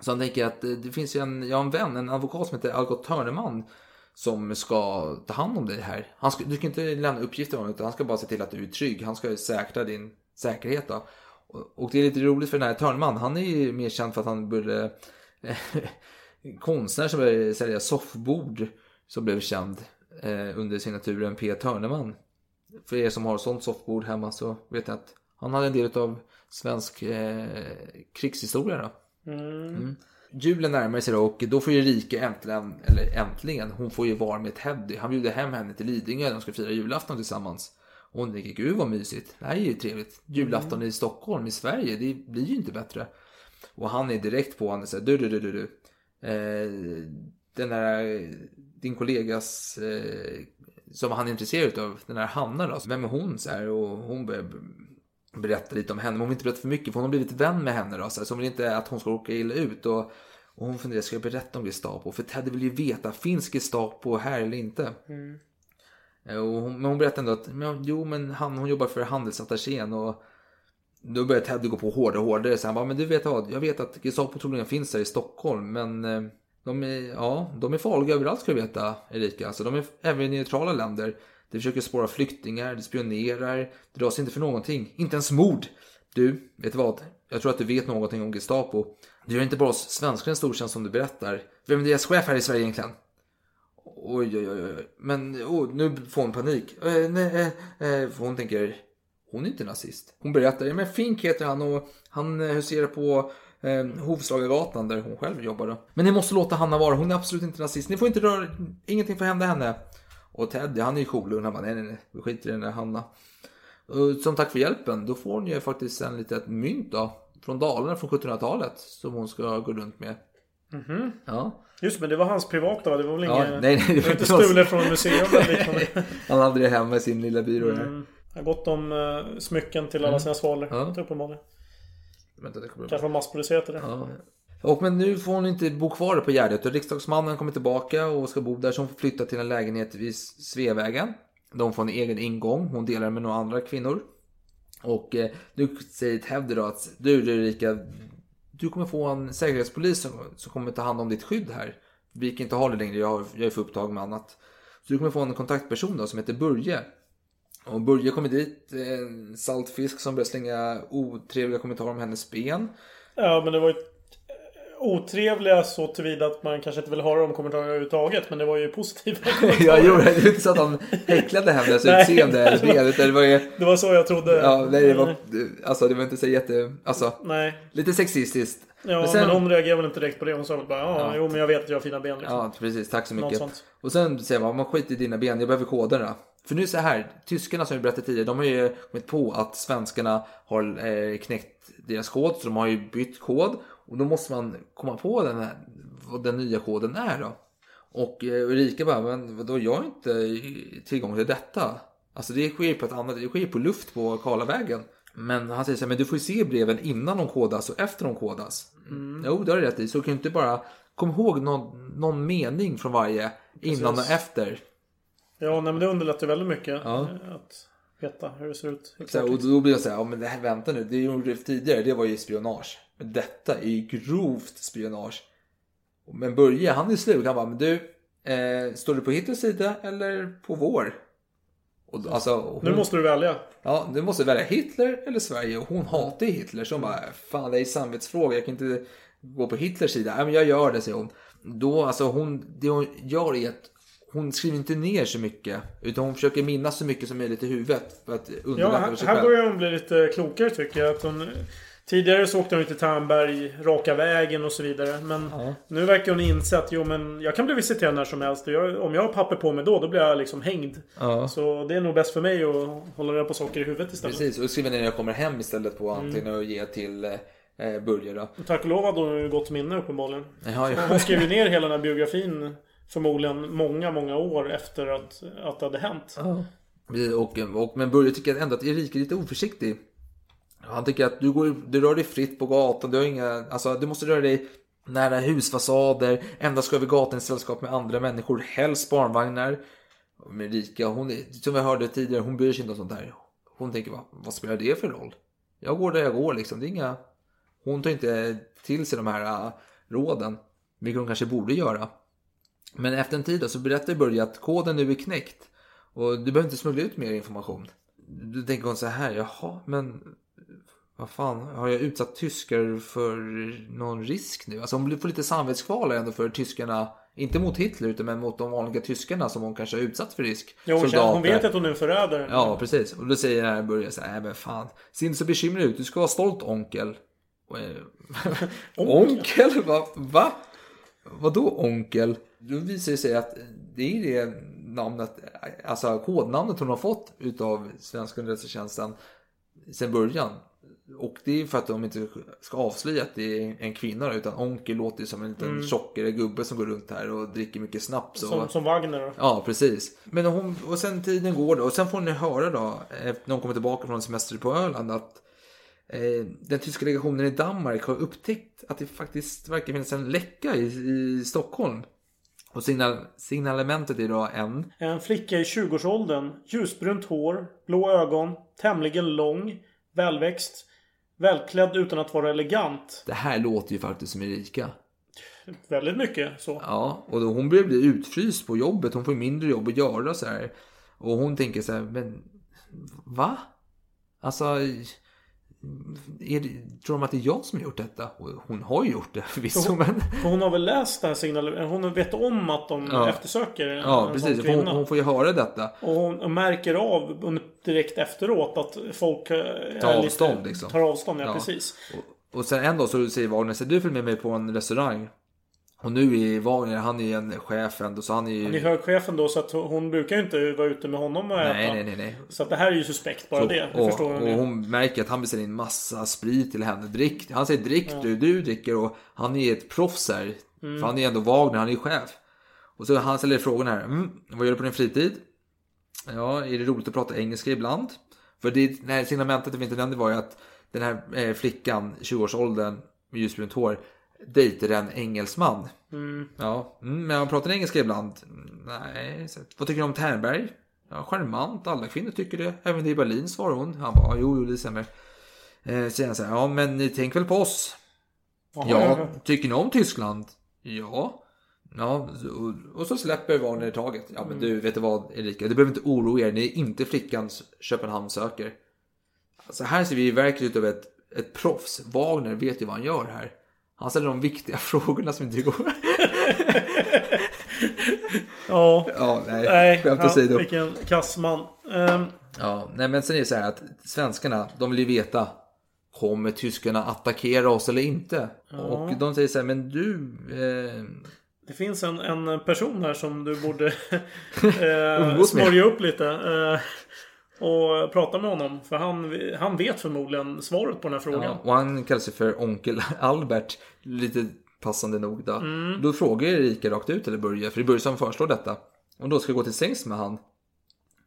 Så han tänker att eh, det finns ju en, jag har en vän, en advokat som heter Algot Törneman. Som ska ta hand om dig här. Han ska, du kan inte lämna uppgifter om honom utan han ska bara se till att du är trygg. Han ska säkra din säkerhet då. Och, och det är lite roligt för den här Törneman. Han är ju mer känd för att han började eh, konstnär som började sälja soffbord. Som blev känd eh, under signaturen P. Törneman. För er som har sånt soffbord hemma så vet jag att han hade en del av svensk eh, krigshistoria då. Mm. Julen närmar sig då och då får ju Erika äntligen, eller äntligen, hon får ju vara med Teddy. Han bjuder hem henne till Lidingö, de ska fira julafton tillsammans. Och hon tänker, gud vad mysigt, det här är ju trevligt. Julafton i Stockholm, i Sverige, det blir ju inte bättre. Och han är direkt på henne och säger, du, du, du, du, du. Eh, den där, din kollegas, eh, som han är intresserad av, den där Hanna då, vem är hon? Så här, och hon börjar berätta lite om henne, men hon vill inte berätta för mycket för hon har blivit vän med henne då, så, här, så hon vill inte att hon ska råka illa ut. Och, och hon funderar, ska jag berätta om Gestapo? För Teddy vill ju veta, finns Gestapo här eller inte? Mm. Eh, Och hon, men hon berättar ändå att men, jo, men han, hon jobbar för handelsattachén och då börjar Teddy gå på hårdare och hårdare. Så han bara, men du vet vad, jag vet att Gestapo troligen finns här i Stockholm, men eh, de är, ja, de är farliga överallt ska du veta, Erika. Alltså, de är även i neutrala länder. De försöker spåra flyktingar, de spionerar, det dras inte för någonting, inte ens mord. Du, vet du vad? Jag tror att du vet någonting om Gestapo. Du gör inte bara oss svenskar en stor tjänst som du berättar. Vem är deras chef här i Sverige egentligen? Oj, oj, oj, oj. Men oh, nu får hon panik. Eh, nej, eh, eh för hon tänker, hon är inte nazist. Hon berättar, men Fink heter han och han eh, huserar på eh, Hovslagagatan där hon själv jobbar. Då. Men ni måste låta Hanna vara, hon är absolut inte nazist. Ni får inte röra, ingenting får hända henne. Och Ted, han är ju cool. Han bara, nej, nej, nej, vi skiter i den där Hanna. Och som tack för hjälpen, då får hon ju faktiskt en litet mynt då. Från Dalarna från 1700-talet. Som hon ska gå runt med. Mhm. Ja. Just men det var hans privata va? Det var väl Ja, inget... nej, nej, det var inte stulet från museum eller liknande. Han hade det hemma i sin lilla byrå. Mm. Gått om uh, smycken till alla Mm. sina svalor. Ja. Uppenbarligen. Vänta, det kommer. Kanske var massproducerat det. Ja. Och men nu får hon inte bo kvar på Gärdet och riksdagsmannen kommer tillbaka och ska bo där så hon får flytta till en lägenhet vid Sveavägen. De får en egen ingång, hon delar med några andra kvinnor. Och eh, nu säger Teddy då att du, du Erika, du kommer få en säkerhetspolis som, som kommer ta hand om ditt skydd här. Vi kan inte ha det längre, jag, har, jag är för upptagen med annat. Så du kommer få en kontaktperson då som heter Börje. Och Börje kommer dit, en saltfisk som börjar slänga otrevliga kommentarer om hennes ben. Ja men det var ju... otrevliga så tillvida att man kanske inte vill höra de kommentarerna överhuvudtaget. Men det var ju positiva kommentarer. jag gjorde det. Är inte så att de häcklade hennes utseende eller ben. Utan det var ju... Det var så jag trodde. Ja, nej, det var, alltså det var inte så jätte... Alltså, Nej. lite sexistiskt. Ja, men, sen- hon reagerade väl inte direkt på det. Hon sa väl bara ja, Ja. jo men jag vet att jag har fina ben liksom. Ja, precis. Tack så mycket. Och sen säger man, man skiter i dina ben, jag behöver koderna. För nu är det så här, tyskarna som vi berättade tidigare, de har ju kommit på att svenskarna har eh, knäckt deras kod, så de har ju bytt kod. Och då måste man komma på den här, vad den nya koden är då. Och eh, Ulrika bara, men vadå, jag har inte tillgång till detta. Alltså det sker på ett annat, det sker på luft på Karlavägen. Men han säger så här, men du får ju se breven innan de kodas och efter de kodas. Mm. Jo, det har du rätt i. Så kan du inte bara, kom ihåg någon, någon mening från varje innan Precis. och efter. Ja, nej, men det underlättar väldigt mycket. Ja. eh, Att veta hur det ser ut. Så, och då blir jag så här, ja men det här, vänta nu, det gjorde tidigare, det var ju spionage. Men detta är ju grovt spionage. Men Börje, han är slug, han bara, men du, eh, står du på Hitlers sida eller på vår? Och, alltså, hon, Nu måste du välja. Ja, du måste välja Hitler eller Sverige. Och hon hatar Hitler. Så hon bara, fan det är samvetsfråga. Jag kan inte gå på Hitlers sida. Nej, men jag gör det, säger hon. Då, alltså hon, det hon gör är att hon skriver inte ner så mycket. Utan hon försöker minnas så mycket som möjligt i huvudet. För att Ja, underlätta för här, sig här själv. börjar hon bli lite klokare tycker jag. Att hon, tidigare så åkte hon till Tärnberg, raka vägen och så vidare. Men nu verkar hon inse att jo men jag kan bli visiterad när som helst. Och jag, om jag har papper på mig då, då blir jag liksom hängd. Ja. Så det är nog bäst för mig att hålla reda på saker i huvudet istället. Precis, och skriver ner när jag kommer hem istället på antingen att ge till eh, Börje då. Och Tack och lov hade hon ju gott minne uppenbarligen. Ja, ja. Hon skrev ju ner hela den här biografin förmodligen många, många år efter att, att det hade hänt. Precis, Och, och, men Börje tycker ändå att Erika är lite oförsiktig. Han tycker att du, går, du rör dig fritt på gatan. Du, har inga, alltså, du måste röra dig nära husfasader. Endast gå över gatan i sällskap med andra människor. Helst barnvagnar. Men Erika, hon, som vi hörde tidigare, hon bryr sig inte om sånt där. Hon tänker, vad, vad spelar det för roll? Jag går där jag går liksom. Det är inga... Hon tar inte till sig de här äh, råden. Vilket hon kanske borde göra. Men efter en tid då, så berättar Börje att koden nu är knäckt. Och du behöver inte smuggla ut mer information. Då tänker hon så här, jaha, men vad fan, har jag utsatt tyskar för någon risk nu? Alltså hon får lite samvetskval ändå för tyskarna, inte mot Hitler utan men mot de vanliga tyskarna som hon kanske har utsatt för risk. Ja, hon, känner, hon vet att hon är en förrädare. Ja, precis. Och då säger den här Börje så här, "Nej, men fan, se inte så bekymrad ut, du ska vara stolt onkel. Eh, onkel? Va? Va? Vadå onkel? Då visar det sig att det är det namnet, alltså kodnamnet hon har fått utav svenska underrättelsetjänsten sen början. Och det är för att de inte ska avslöja att det är en kvinna utan onkel låter som en liten Mm. tjockare gubbe som går runt här och dricker mycket snaps. Och... Som, som Wagner då. Ja, precis. Men hon, och sen tiden går då och sen får ni höra då, när hon kommer tillbaka från semester på Öland, att den tyska delegationen i Danmark har upptäckt att det faktiskt verkar finnas en läcka i, i Stockholm. Och signal, signalementet är då en. En flicka i 20-årsåldern. Ljusbrunt hår, blå ögon, tämligen lång, välväxt, välklädd utan att vara elegant. Det här låter ju faktiskt som Erika. Väldigt mycket så. Ja, och då hon börjar bli utfryst på jobbet. Hon får mindre jobb att göra så här. Och hon tänker så här, men va? Alltså, är det, tror de att det är jag som har gjort detta? Hon har ju gjort det förvisso, hon, men... hon har väl läst det här signalet. Hon vet om att de Ja. eftersöker Ja, en precis. Hon, hon får ju höra detta. Och hon märker av direkt efteråt att folk eh, Tar lite- avstånd liksom. Tar avstånd, ja, precis. Och, och sen en dag så säger Wagner, så du följer med mig på en restaurang. Och nu är Wagner, han är ju en chef ändå, så han är ju... Han är högchefen då så att hon brukar ju inte vara ute med honom och äta. Nej, nej, nej, nej. Så att det här är ju suspekt bara Så- det. Och, förstår hon och ju. hon märker att han beställer in massa sprit till henne. Drick, han säger drick Ja. du, du dricker och han är ett proffs här. Mm. För han är ändå Wagner, han är ju chef. Och så han ställer frågan här. Mm, vad gör du på din fritid? Ja, är det roligt att prata engelska ibland? För det, det här signalementet vi inte nämnde var ju att den här eh, flickan, 20-årsåldern, med ljusbrunt hår, dejtade en engelsman. Mm. Ja, mm, men han pratar engelska ibland. Mm, Nej, så, vad tycker du om Ternberg? Ja, charmant, alla kvinnor tycker det. Även det i Berlin svarar hon. Han bara, jo, jo, det stämmer. Eh, säger han så här, ja men ni tänk väl på oss? Jaha, ja, ja. tycker ni om Tyskland? Ja. Ja, och, och så släpper Wagner taget. Ja men du, vet du vad Erika? Du behöver inte oroa er, ni är inte flickan Köpenhamn söker. Alltså här ser vi verkligen utav ett, ett proffs. Wagner vet ju vad han gör här. Han ställer de viktiga frågorna som inte går. Ja. Ja, nej. Nej, Skämt åsido. vilken kass man. Ehm, Ja, nej men sen är det så här att svenskarna, de vill ju veta. Kommer tyskarna attackera oss eller inte? Ja. Och de säger så här, men du... Eh, det finns en, en person här som du borde eh, smörja upp lite. Eh, och prata med honom. För han, han vet förmodligen svaret på den här frågan. ja, och han kallar sig för onkel Albert. Lite passande nog då. Mm. Då frågar Erika rakt ut, eller Börje, för det är Börje som föreslår detta. Och då ska gå till sängs med han.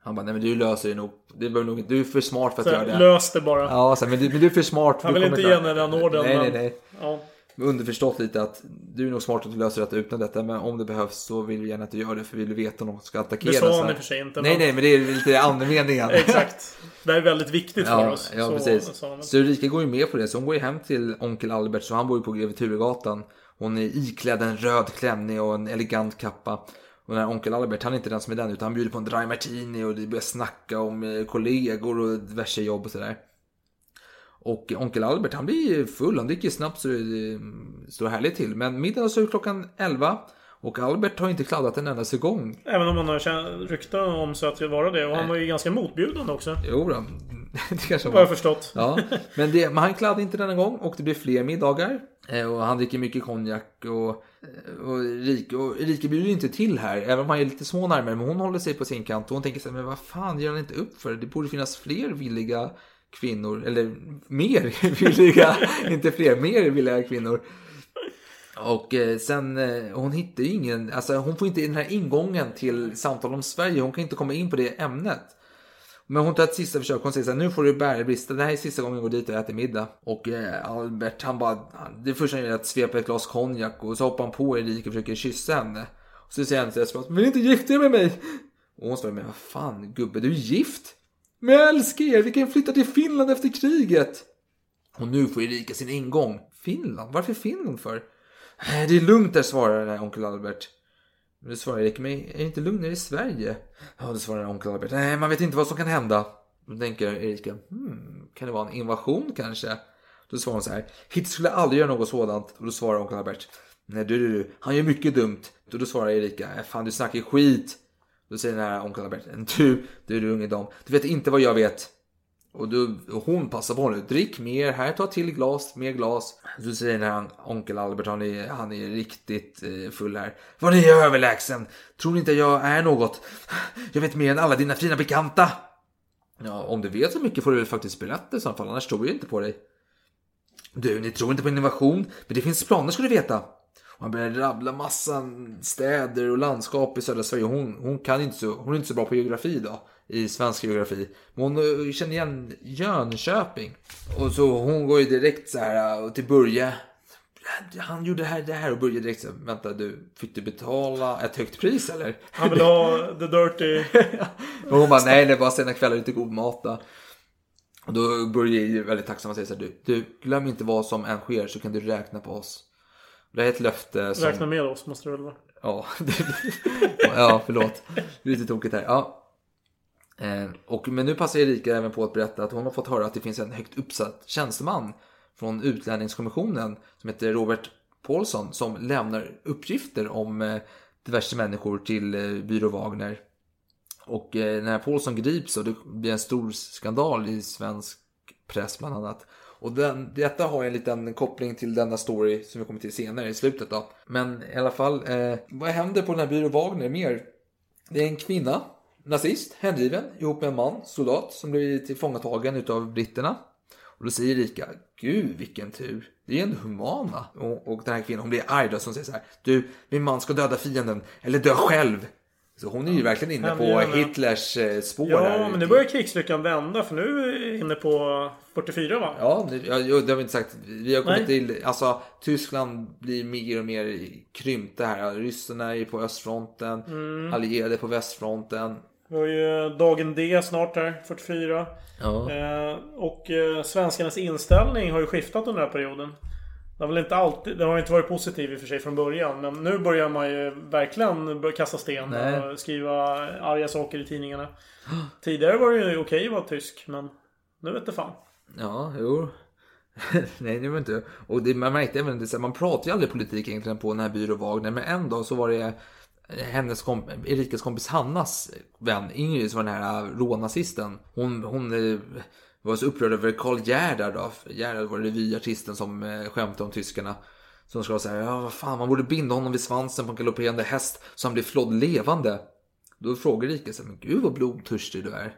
Han bara, nej men du löser det nog. Det behöver nog du är för smart för att Så, göra det. lös det bara. Ja, så men, du, men du är för smart. Han vill inte ge henne den orden. Nej, nej, nej. Ja. Underförstått lite att du är nog smart att du löser detta utan detta. Men om det behövs så vill vi gärna att du gör det. För vi vill veta om de ska attackera. Det sa han i och för sig inte, Nej, men- nej, men det är lite andemeningen. Exakt. Det här är väldigt viktigt för Ja, oss. ja Så precis. Så Ulrika går ju med på det. Så hon går ju hem till onkel Albert. Så han bor ju på Greve Turegatan. Hon är iklädd en röd klänning och en elegant kappa. Och den här onkel Albert, han är inte den som är den. Utan han bjuder på en dry martini och det börjar snacka om eh, kollegor och diverse jobb och sådär. Och onkel Albert, han blir full. Han dricker snabbt så det eh, står härligt till. Men middagen är klockan 11. Och Albert har inte kladdat en enda gång. Även om man har känt- rykte om sig att vara det. Och han var ju ganska motbjudande också. Jo då. det kanske Vad jag förstått. Ja, men, det, men han kladdade inte denna gång och det blev fler middagar. Eh, Och han dricker mycket konjak och, och, Erika, och Erika bjuder inte till här. Även om han är lite små närmare. Men hon håller sig på sin kant och hon tänker så här, men vad fan ger han inte upp för? Det borde finnas fler villiga kvinnor. Eller mer villiga, inte fler, mer villiga kvinnor. Och eh, sen, eh, hon hittar ju ingen, alltså hon får inte den här ingången till samtal om Sverige. Hon kan inte komma in på det ämnet. Men hon tar ett sista försök. Hon säger så här, nu får du bära brista. Det här är sista gången jag går dit och äter middag. Och eh, Albert, han bara, det första han gör är att svepa ett glas konjak och så hoppar han på Erika och försöker kyssa henne. Och så säger han till desperat, vill inte gifta dig med mig? Och hon svarar, men vad fan gubbe, du är gift? Men jag älskar er, vi kan flytta till Finland efter kriget. Och nu får Erika sin ingång. Finland? Varför Finland för? Eh, det är lugnt där, svarar onkel Albert. Men svarar Erik, men är det inte lugnare i Sverige? Ja, det svarar onkel Albert. Nej, man vet inte vad som kan hända. Då tänker Erika, hmm, kan det vara en invasion kanske? Då svarar hon så här, Hitler skulle aldrig göra något sådant. Och då svarar onkel Albert, nej du, du, du, han gör mycket dumt. Och då svarar Erika, eh, fan du snackar skit. Då säger den här onkel Albert, du, du, är ung i dam, du vet inte vad jag vet. Och, du, och hon passar på nu. Drick mer, här ta till glas, mer glas. Så säger den här onkel Albert, han är, han är riktigt eh, full här. Vad ni är överlägsen. Tror ni inte jag är något? Jag vet mer än alla dina fina bekanta. Ja, om du vet så mycket får du väl faktiskt berätta i så fall, annars tror jag inte på dig. Du, ni tror inte på innovation, men det finns planer ska du veta. Han börjar rabbla massan städer och landskap i södra Sverige. Hon, hon, kan inte så, hon är inte så bra på geografi då, i svensk geografi. Men hon eh, känner igen Jönköping. Och så hon går ju direkt så här eh, till Börje. Han gjorde det här, det här och Börje direkt så här, vänta du, fick du betala ett högt pris eller? Han vill ha the dirty... Och hon bara, nej det är bara sena kvällar, lite god mat då. Och då Börje ju väldigt tacksam och säger så här, du, du, glöm inte vad som än sker så kan du räkna på oss. Det är ett löfte som... Räkna med oss måste det väl vara. Ja, ja förlåt. Lite tokigt här. Ja. Eh, och, men nu passar Erika även på att berätta att hon har fått höra att det finns en högt uppsatt tjänsteman från utlänningskommissionen som heter Robert Paulsson som lämnar uppgifter om eh, diverse människor till eh, byrå Wagner. Och när Paulsson grips och det blir en stor skandal i svensk press bland annat. Och den, detta har en liten koppling till denna story som vi kommer till senare i slutet då. Men i alla fall, eh, vad händer på den här byrå Wagner mer? Det är en kvinna, nazist, hängiven, ihop med en man, soldat, som blir tillfångatagen utav britterna. Och då säger Erika, gud vilken tur. Det är ändå humana. Och, och den här kvinnan, hon blir arg då, som säger så här, du, min man ska döda fienden, eller dö själv. Så hon är ju verkligen inne på. Hitlers eh, spår Ja, här. men nu börjar krigslyckan vända för nu är vi inne på 44 va? Ja, ja, det har vi inte sagt. Vi har kommit Nej. till, alltså Tyskland blir mer och mer krympta här. Ryssarna är på östfronten, Mm. allierade på västfronten. Vi har ju dagen D snart här, 44. Ja. Eh, och eh, svenskarnas inställning har ju skiftat under den här perioden. Det har väl inte alltid, det har inte varit positiv i och för sig från början. Men nu börjar man ju verkligen kasta sten Nej. och skriva arga saker i tidningarna. Tidigare var det ju okej att vara tysk, men nu vet det fan. Ja, jo. Nej, det var inte. Och det, man märkte även det, man pratar ju aldrig politik egentligen på den här byrå Wagner. Men en dag så var det hennes komp Erikas kompis Hannas vän Ingrid som var den här rånazisten. Hon, hon eh, var så upprörd över Karl Gerhard då. Gerhard var revyartisten som eh, skämtade om tyskarna. Som ska säga, ja vad fan man borde binda honom vid svansen på en galopperande häst så han blir flodd levande. Då frågar Erika så men gud vad blodtörstig du är.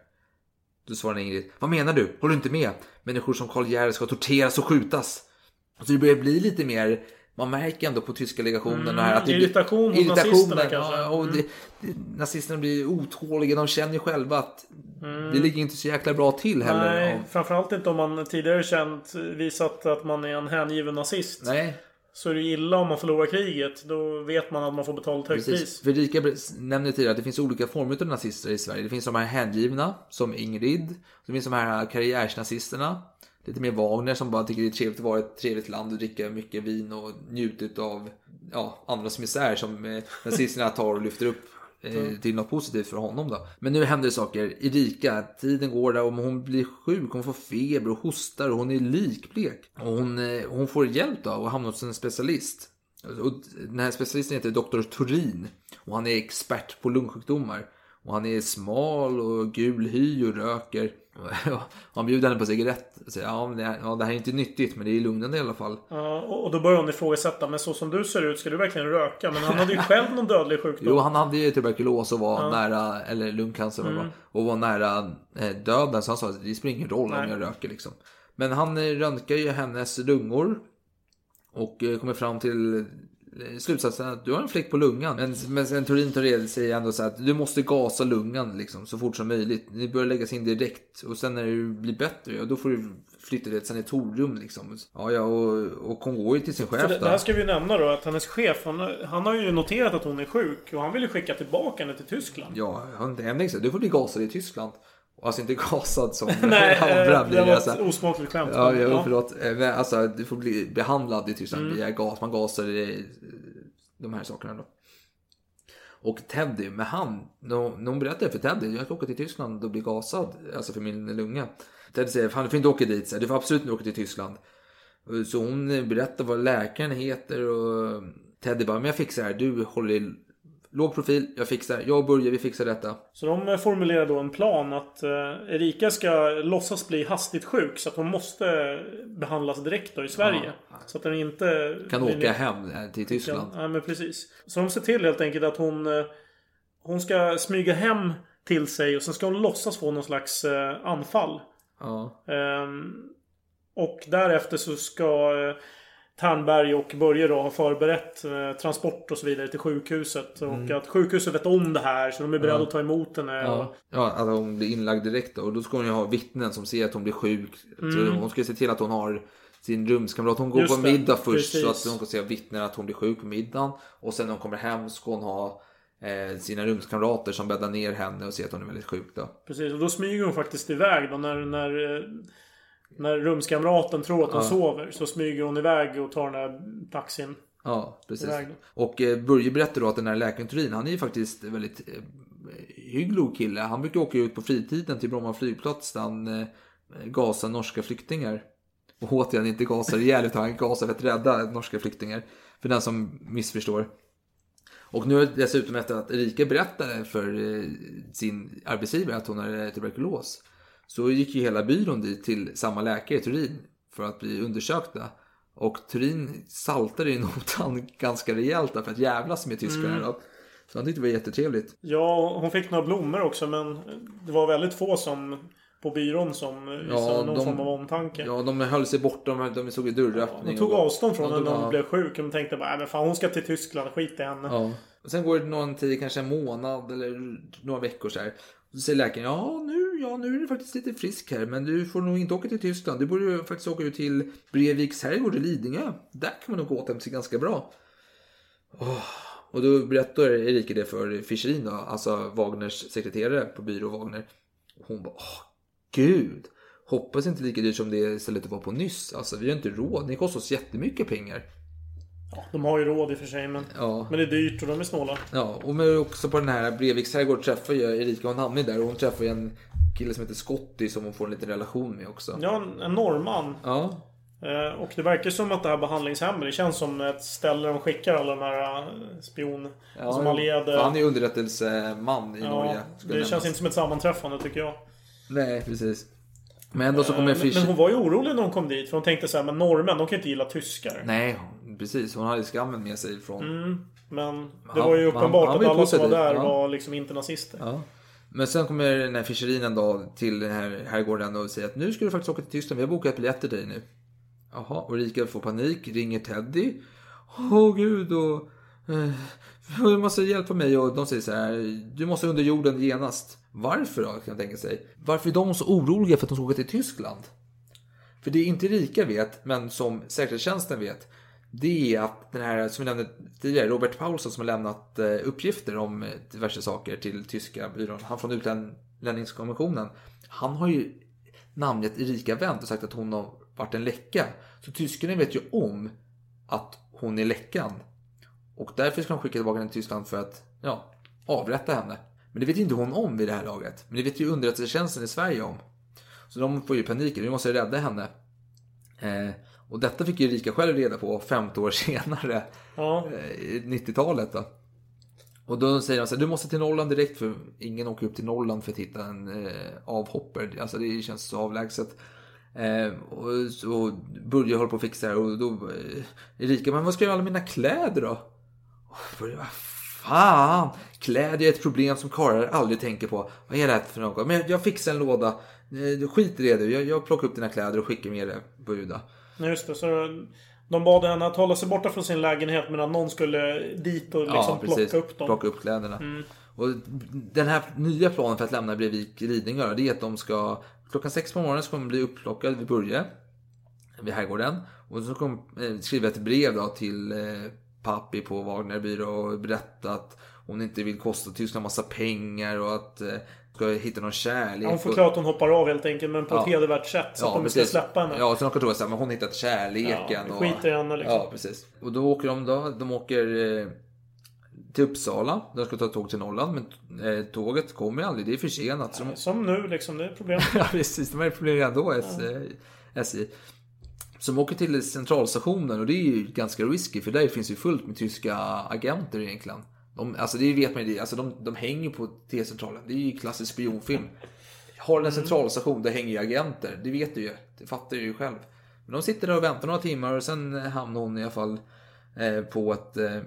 Då svarar Ingrid, vad menar du? Håller du inte med? Människor som Karl Gerhard ska torteras och skjutas. Så det börjar bli lite mer man märker ändå på tyska legationen Mm, här att det irritation hos irritationen, nazisterna kanske. Ja, och Mm. det, det, nazisterna blir otåliga. De känner ju själva att Mm. det ligger inte så jäkla bra till heller. Nej, Ja. framförallt inte om man tidigare känt, visat att man är en hängiven nazist. Nej. Så är det illa om man förlorar kriget. Då vet man att man får betala ett högt Precis. pris. För Erika nämnde tidigare att det finns olika former av nazister i Sverige. Det finns de här hängivna, som Ingrid. Det finns de här karriärsnazisterna. Lite mer Wagner som bara tycker det är trevligt att vara i ett trevligt land och dricka mycket vin och njuta av ja, andras misär som eh, nazisterna tar och lyfter upp eh, till något positivt för honom då. Men nu händer det saker. Erika, tiden går där och hon blir sjuk, hon får feber och hostar och hon är likblek. Och hon, eh, hon får hjälp då och hamnar hos en specialist. Och den här specialisten heter Dr. Turin och han är expert på lungsjukdomar. Och han är smal och gul hy och röker. Han bjuder henne på cigarett. Och säger, ja, men det, här, ja, det här är inte nyttigt men det är lugnande i alla fall. Ja, och då börjar hon ifrågasätta. Men så som du ser ut, ska du verkligen röka? Men han hade ju själv någon dödlig sjukdom. Jo, han hade ju tuberkulos och var Ja. nära, eller lungcancer Mm. och var nära eh, döden. Så han sa att det spelar ingen roll Nej. om jag röker liksom. Men han eh, röntgar ju hennes lungor. Och eh, kommer fram till slutsatsen att du har en fläck på lungan. Men, men sen Turin tar reda sig ändå så att du måste gasa lungan liksom, så fort som möjligt. Ni börjar läggas in direkt. Och sen när du blir bättre, ja, då får du flytta till ett sanatorium liksom. Ja, ja, och, och hon går ju till sin chef det, då. det här ska vi nämna då att hennes chef, han, han har ju noterat att hon är sjuk. Och han vill ju skicka tillbaka henne till Tyskland. Ja, han Henrik sa du får bli gasad i Tyskland. Alltså inte gasad som Nej, andra eh, blir. det var alltså. osmakligt skämt. Ja, ja, Ja. förlåt. Eh, men Alltså du får bli behandlad i Tyskland Mm. via gas. Man gasar i eh, de här sakerna då. Och Teddy, med han, när hon berättade för Teddy, jag ska åka till Tyskland och bli gasad, alltså för min lunga. Teddy säger, fan du får inte åka dit, så du får absolut inte åka till Tyskland. Så hon berättar vad läkaren heter och Teddy bara, men jag fixar det här, du håller låg profil, jag fixar, jag och Börje, vi fixar detta. Så de eh, formulerar då en plan att eh, Erika ska låtsas bli hastigt sjuk. Så att hon måste behandlas direkt då i Sverige. Så att den inte... Kan åka hem eh, till Tyskland. Ja, men precis. Så de ser till helt enkelt att hon... eh, Hon ska smyga hem till sig och sen ska hon låtsas få någon slags eh, anfall. Ja. Ehm, och därefter så ska Ternberg och Börje då ha förberett eh, transport och så vidare till sjukhuset. Och Mm. att sjukhuset vet om det här så de är beredda Ja. att ta emot henne. Ja, Och, ja att hon blir inlagd direkt då. Och då ska hon ju ha vittnen som ser att hon blir sjuk. Så Mm. hon ska se till att hon har sin rumskamrat. Hon går Just på det, middag först så precis. att hon kan se vittnen att hon blir sjuk på middagen. Och sen när hon kommer hem ska hon ha eh, sina rumskamrater som bäddar ner henne och ser att hon är väldigt sjuk då. precis. Och då smyger hon faktiskt iväg då när, när, eh, när rumskamraten tror att hon Ja. sover. Så smyger hon iväg och tar den här taxin. Ja, precis. Och eh, Börje berättar då att den här läkaren Turin, han är ju faktiskt väldigt eh, hygglig kille. Han brukar åka ut på fritiden till Bromma flygplats där han eh, gasar norska flyktingar. Och återigen inte gasar ihjäl utan han gasar för att rädda norska flyktingar. För den som missförstår. Och nu dessutom efter att Erika berättade för sin arbetsgivare att hon har tuberkulos. Så gick ju hela byrån dit till samma läkare, Turin, för att bli undersökta. Och Turin saltade i notan ganska rejält där för att jävlas med tyskarna. Mm. Så han tyckte det var jättetrevligt. Ja, hon fick några blommor också men det var väldigt få som på byrån som visade någon de- form av omtanke. Ja, de höll sig borta, de, de såg i dörröppning. De tog och- avstånd från Ja, henne när hon ja. blev sjuk. De tänkte bara, "Nej, men fan hon ska till Tyskland, skit i henne. Ja. Och sen går det någon tid, kanske en månad eller några veckor så här. Och så säger läkaren, ja nu, ja nu är du faktiskt lite frisk här, men du får nog inte åka till Tyskland. Du borde ju faktiskt åka ut till Breviks herrgård i Lidingö. Där kan man nog återhämta sig ganska bra. Oh. Och då berättar Erika det för Fischerin då, alltså Wagners sekreterare på byrå Wagner. Hon bara, åh gud. Hoppas inte lika dyrt som det stället var på nyss. Alltså vi har inte råd, ni kostar oss jättemycket pengar. De har ju råd i och för sig men, Ja. men det är dyrt och de är snåla. Ja, och men också på den här Breviks herrgård träffar ju Erika och Nanny där och hon träffar ju en kille som heter Scotty som hon får en liten relation med också. Ja, en, norrman. Ja. Eh, Och det verkar som att det här behandlingshemmet, det känns som ett ställe de skickar alla de här eh, spion... som allierade. Han är ju underrättelseman i Norge. Ja, skulle det nämnas. känns inte som ett sammanträffande tycker jag. Nej, precis. Men ändå så kommer Eh, Fischer... men hon var ju orolig när hon kom dit. För hon tänkte så här, men norrmän, de kan inte gilla tyskar. Nej, precis. Hon hade skammen med sig från... Mm, men det Han- var ju han- uppenbart han att var ju alla som var där ja. var liksom inte nazister. Ja. Men sen kommer den här Fischerin en dag till den här herrgården och säger att nu ska du faktiskt åka till Tyskland. Vi har bokat biljetter till dig nu. Jaha, och Rika får panik, ringer Teddy. Åh gud och... Eh, du måste hjälpa mig och de säger så här. Du måste under jorden genast. Varför då, kan jag tänka sig. Varför är de så oroliga för att de ska åka till Tyskland? För det inte Rika vet, men som säkerhetstjänsten vet. Det är att den här, som vi nämnde tidigare, Robert Paulsson som har lämnat eh, uppgifter om eh, diverse saker till tyska byrån. Han från utlänningskommissionen. Han har ju namngett Erika Wendt och sagt att hon har varit en läcka. Så tyskarna vet ju om att hon är läckan. Och därför ska de skicka tillbaka henne till Tyskland för att ja, avrätta henne. Men det vet ju inte hon om vid det här laget. Men det vet ju underrättelsetjänsten i Sverige om. Så de får ju panik. Vi måste rädda henne. Eh, och detta fick ju Erika själv reda på 50 år senare. Ja. Eh, 90-talet då. Och då säger de så här, du måste till Norrland direkt för ingen åker upp till Norrland för att hitta en eh, avhoppare. Alltså det känns så avlägset. Eh, och så Börje håller på att fixa det och då eh, Erika, men vad ska jag göra alla mina kläder då? Och Börje, vad fan! Kläder är ett problem som karlar aldrig tänker på. Vad är det här för något? Men jag, jag fixar en låda. Eh, skit i det du. Jag, jag plockar upp dina kläder och skickar med det. Ja, Just det, så de bad henne att hålla sig borta från sin lägenhet medan någon skulle dit och liksom plocka upp dem. Plocka upp kläderna. Mm. Och den här nya planen för att lämna Brevik Lidingö, det är att de ska klockan sex på morgonen så kommer de bli upplockade vid Börje. Vid herrgården. Och så kommer de eh, skriva ett brev då till eh, Pappi på Wagner byrå och berätta att hon inte vill kosta Tyskland massa pengar och att eh, ska hitta någon kärlek. Hon förklarar att hon hoppar av helt enkelt, men på ett hedervärt sätt. Så att de ska precis. släppa henne. Ja, så de kan tro att men hon har hittat kärleken. Ja, och, skiter i henne, liksom. Ja, precis. Och då åker de då, de åker eh, till Uppsala. De ska ta tåg till Norrland, men eh, tåget kommer aldrig. Det är försenat. Så de... Som nu liksom, det är problem. ja, precis. De har problem redan då, eh, SJ. Så de åker till centralstationen och det är ju ganska risky för där finns ju fullt med tyska agenter egentligen. De, alltså det vet man ju, alltså de, de hänger på T-centralen. Det är ju klassisk spionfilm. Har den en centralstation, där hänger ju agenter. Det vet du ju. Det fattar du ju själv. Men de sitter där och väntar några timmar och sen hamnar hon i alla fall eh, på ett, eh,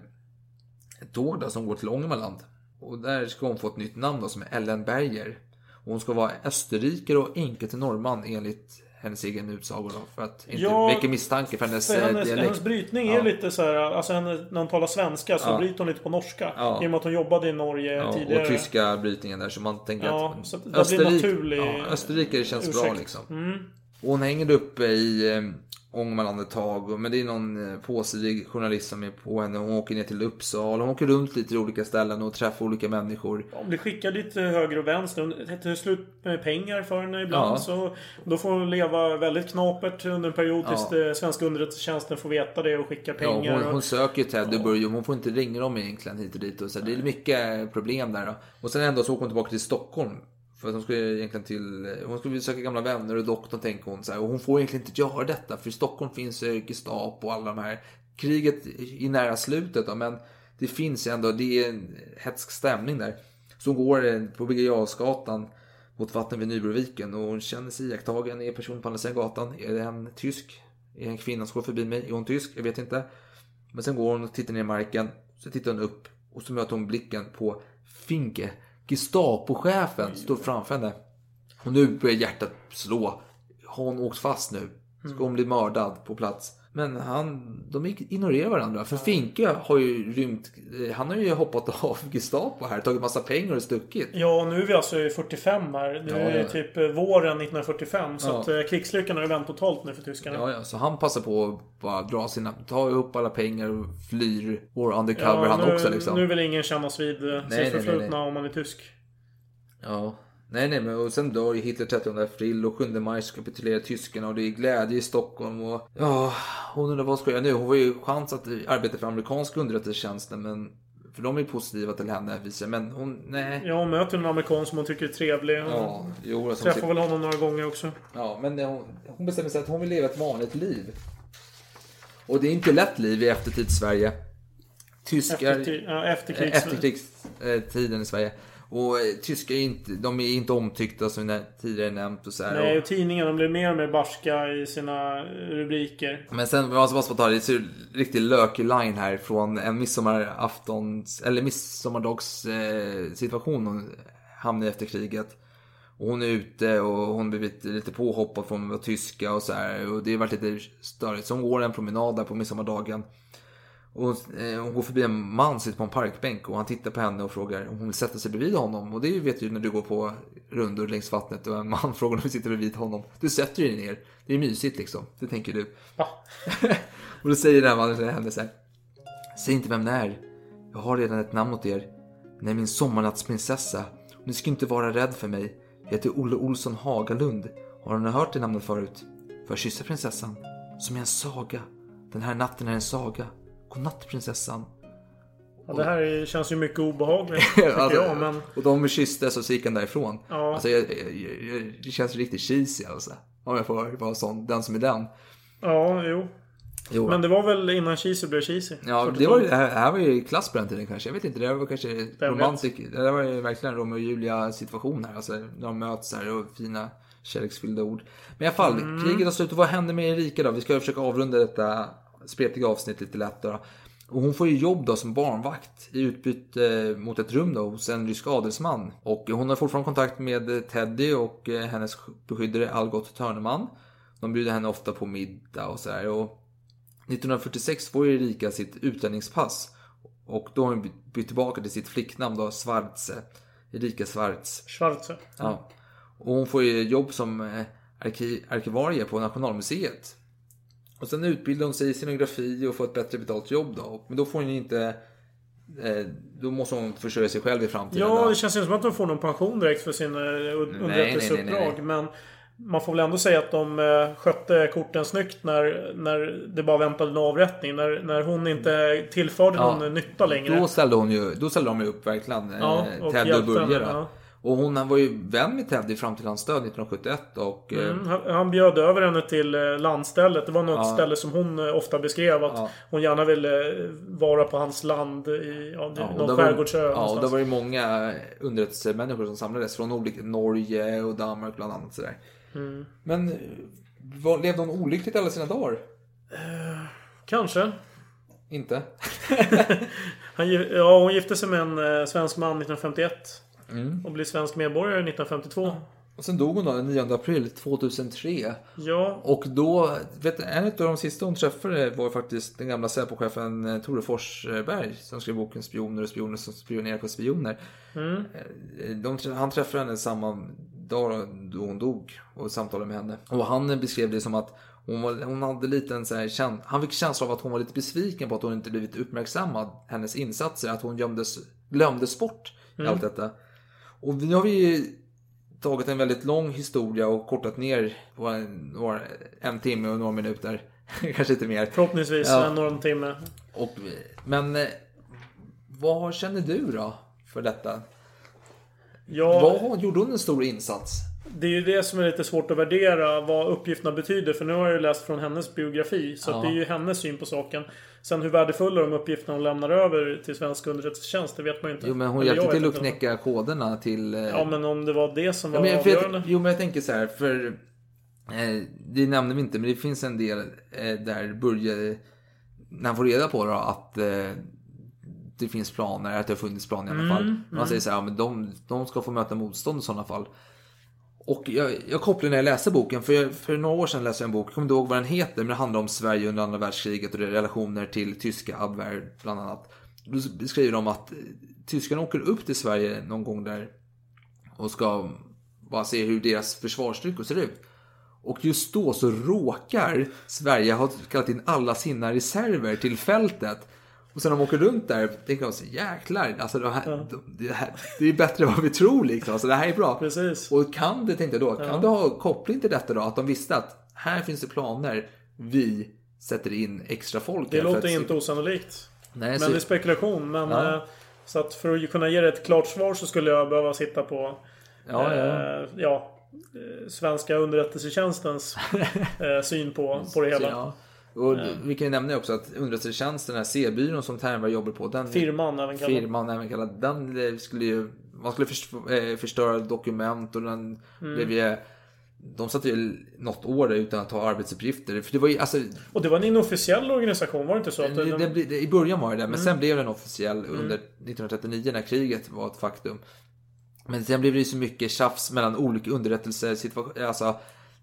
ett tåg då, som går till Ångermanland. Och där ska hon få ett nytt namn då, som är Ellen Berger. Och hon ska vara österrikare och änka till norrman enligt hennes egen utsago då, för att inte Ja, väcka misstanke för hennes, För eh, hennes, dialekt. hennes brytning Ja. är lite så här, alltså henne, när hon talar svenska så Ja. bryter hon lite på norska. Ja. I och med att hon jobbade i Norge Ja, tidigare. och tyska brytningen där så man tänker Ja, att så det blir naturlig ja, Österrike känns bra ursäkt. liksom. Mm. Och hon hänger uppe i eh, och- Men det är någon eh, påsidig journalist som är på henne. Hon åker ner till Uppsala. Hon åker runt lite till olika ställen och träffar olika människor. Hon blir skickad lite höger och vänster. Hon till slut med pengar för henne ibland. Ja. Så då får hon leva väldigt knapert under en period tills Ja. svenska underrättelsetjänsten får veta det och skickar Ja, pengar. hon, hon och... söker ju Ted och. Hon får inte ringa dem egentligen hit och dit. Och så. Det är mycket problem där. Då. Och sen ändå så åker hon tillbaka till Stockholm. För att hon skulle egentligen till... Hon skulle besöka gamla vänner och doktorn tänker hon så här. Och hon får egentligen inte göra detta. För i Stockholm finns Gestapo och alla de här. Kriget är nära slutet då, men det finns ju ändå, det är en hetsk stämning där. Så hon går eh, på Birger Jarlsgatan mot vatten vid Nybroviken och hon känner sig iakttagen. Är personen på andra sidan gatan? Är det en tysk? Är det en kvinna som går förbi mig? Är hon tysk? Jag vet inte. Men sen går hon och tittar ner i marken. Så tittar hon upp och så möter hon blicken på Finke. Gestapochefen står framför henne. Och nu börjar hjärtat slå. Har hon åkt fast nu? Ska hon bli mördad på plats? Men han, de ignorerar varandra. För Finke har ju rymt. eh, Han har ju hoppat av Gestapo här. Tagit massa pengar och stuckit. Ja, nu är vi alltså i 45 här. Nu Ja, är det ja. typ eh, våren 1945. Så Ja. att eh, krigslyckan har ju vänt totalt nu för tyskarna. Ja, ja, så han passar på att bara dra sina, ta ihop alla pengar och flyr. War undercover han nu, också liksom. Nu vill ingen kännas vid Nej, sitt förflutna om man är tysk. Ja. Nej, nej, men och sen dör ju Hitler 30 april och 7 maj kapitulerar tyskarna och det är glädje i Stockholm och ja, hon undrar vad ska jag göra nu? Hon var ju chans att arbeta för amerikanska underrättelsetjänsten men för de är positiva till henne visar men hon, nej. Ja, hon möter en amerikan som hon tycker är trevlig. Hon Ja, jo, alltså, träffar hon- väl honom några gånger också. Ja, men hon, hon bestämmer sig att hon vill leva ett vanligt liv. Och det är inte lätt liv i eftertids-Sverige. Tyskar... Efterkri- ja, efterkrigs- Efterkrigstiden i Sverige. Och eh, tyskar är inte, de är inte omtyckta som jag tidigare nämnt och så här. Nej, Och, tidningarna blir mer och mer barska i sina rubriker. men sen, jag måste bara ta det, det är en riktigt lökig line här från en midsommaraftons, eller midsommardags eh, situation hon hamnar i efter kriget. Och hon är ute och hon blir lite, lite påhoppad från att vara tyska och så här. Och det har varit lite störigt. Så hon går en promenad där på midsommardagen. Och eh, hon går förbi en man, sitter på en parkbänk och han tittar på henne och frågar om hon vill sätta sig bredvid honom. Och det vet du när du går på rundor längs vattnet och en man frågar om du sitter bredvid honom. Du sätter dig ner. Det är mysigt liksom. Det tänker du. och då säger den här mannen till henne så här. Säg inte vem det är. Jag har redan ett namn åt er. Ni är min sommarnattsprinsessa. Och ni ska inte vara rädd för mig. Jag heter Olle Olsson Hagalund. Har ni hört det namnet förut? Får jag kyssa prinsessan? Som är en saga. Den här natten är en saga. Godnatt prinsessan. Ja, det här är- känns ju mycket obehagligt, tycker Alltså, jag. Men Och de kysstes och så gick han därifrån. Ja. Alltså, jag, jag, jag, det känns riktigt cheesy alltså. Om jag får vara sån, den som är den. ja, jo. Jo. Men det var väl innan cheesy blev cheesy? Ja, 42. det, var, det, här, var ju klass på den tiden kanske. Jag vet inte, det här var kanske romantik. Det var ju verkligen Romeo och Julia situation här. Alltså när de möts här och fina kärleksfyllda ord. Men i alla fall, Mm. kriget har slut. Vad händer med Erika då? Vi ska försöka avrunda detta spretiga avsnitt lite lätt då. Och hon får ju jobb då som barnvakt i utbyte mot ett rum då hos en rysk adelsman. Och hon har fortfarande kontakt med Teddy och eh, hennes beskyddare Algot Törneman. De bjuder henne ofta på middag och sådär. Och 1946 får Erika sitt utlänningspass. Och då har hon bytt tillbaka till sitt flicknamn då, Schwarze. Erika Schwarz. Schwarze. Ja. Och hon får ju jobb som eh, arki- arkivarie på Nationalmuseet. Och sen utbildar hon sig i scenografi och får ett bättre betalt jobb då. Men då får hon ju inte... Eh, då måste hon försörja sig själv i framtiden. Ja, då. det känns inte som att de får någon pension direkt för sin eh, underrättelseuppdrag. Men man får väl ändå säga att de eh, skötte korten snyggt när, när det bara väntade en avrättning. När, när hon inte tillförde Ja. någon nytta längre. Då ställde hon ju, då ställde de ju upp verkligen. Ja, eh, och Börje då. Och hon var ju vän med Teddy fram till hans död 1971. Och, eh, Mm, han, han bjöd över henne till eh, landstället. Det var något Ja. ställe som hon eh, ofta beskrev. Att Ja. hon gärna ville eh, vara på hans land i ja, någon skärgårdsö. Ja, och det var ju många underrättelsemänniskor som samlades från olika, Norge och Danmark bland annat. Sådär. Mm. Men eh, var, levde hon olyckligt alla sina dagar? Kanske. Inte? Han, ja, hon gifte sig med en eh, svensk man 1951. Mm. Och blev svensk medborgare 1952. Och sen dog hon då den 9 april 2003. Ja. Och då, vet du, en av de sista hon träffade var faktiskt den gamla Säpochefen eh, Tore Forsberg som skrev boken Spioner och spioner som spionerar på spioner. Mm. Eh, De, han träffade henne samma dag då hon dog och samtalade med henne. Och han beskrev det som att hon, var, hon hade lite en så här, han fick känsla av att hon var lite besviken på att hon inte blivit uppmärksammad. Hennes insatser, att hon gömdes, glömdes bort i Mm. allt detta. Och nu har vi tagit en väldigt lång historia och kortat ner på en, en timme och några minuter. Kanske inte mer. Förhoppningsvis Ja. en någon timme. Och, men eh, vad känner du då för detta? Ja, Vad gjorde hon en stor insats? det är ju det som är lite svårt att värdera vad uppgifterna betyder. För nu har jag ju läst från hennes biografi. Så Ja. det är ju hennes syn på saken. Sen hur värdefulla de uppgifterna hon lämnar över till svensk underrättelsetjänst, det vet man ju inte. Jo men hon Eller hjälpte till att inte. knäcka koderna till... eh, Ja men om det var det som var Ja, men, avgörande. jag, jo men jag tänker så här, för eh, det nämnde vi inte, men det finns en del eh, där Börje, när han får reda på då, att eh, det finns planer, att det har funnits planer i alla Mm, fall. Men han mm. säger så här, ja, men de, de ska få möta motstånd i sådana fall. Och jag, jag kopplar när jag läser boken, för, jag, för några år sedan läste jag en bok, jag kommer inte ihåg vad den heter, men det handlar om Sverige under andra världskriget och det är relationer till tyska Abwehr bland annat. Då beskriver de att eh, tyskarna åker upp till Sverige någon gång där och ska bara se hur deras försvarsstyrkor ser ut. Och just då så råkar Sverige ha kallat in alla sina reserver till fältet. Och sen de åker runt där tänker de så jäklar, alltså det här, det här det är bättre än vad vi tror liksom. Alltså det här är bra. Precis. Och kan det, tänkte jag då, kan Ja. det ha koppling till detta då? Att de visste att här finns det planer, vi sätter in extra folk. Det låter att- inte osannolikt. Nej, men så- det är spekulation. Men Ja. eh, Så att för att kunna ge dig ett klart svar så skulle jag behöva sitta på Ja, ja. Eh, ja eh, svenska underrättelsetjänstens eh, syn på, på det hela. Och Eh. vi kan ju nämna också att underrättelsetjänsten, den här C-byrån som Ternberg jobbar på. Den, Firman även kallad. Firman även kallad. Den eh, skulle ju, man skulle eh, förstöra dokument och den Mm. blev ju, de satt ju något år utan att ha arbetsuppgifter. För det var ju, alltså, Och det var en inofficiell organisation, var det inte så? Att det, det, det, I början var det det, men Mm. sen blev den officiell under 1939 när kriget var ett faktum. Men sen blev det ju så mycket tjafs mellan olika underrättelsesituationer. Alltså,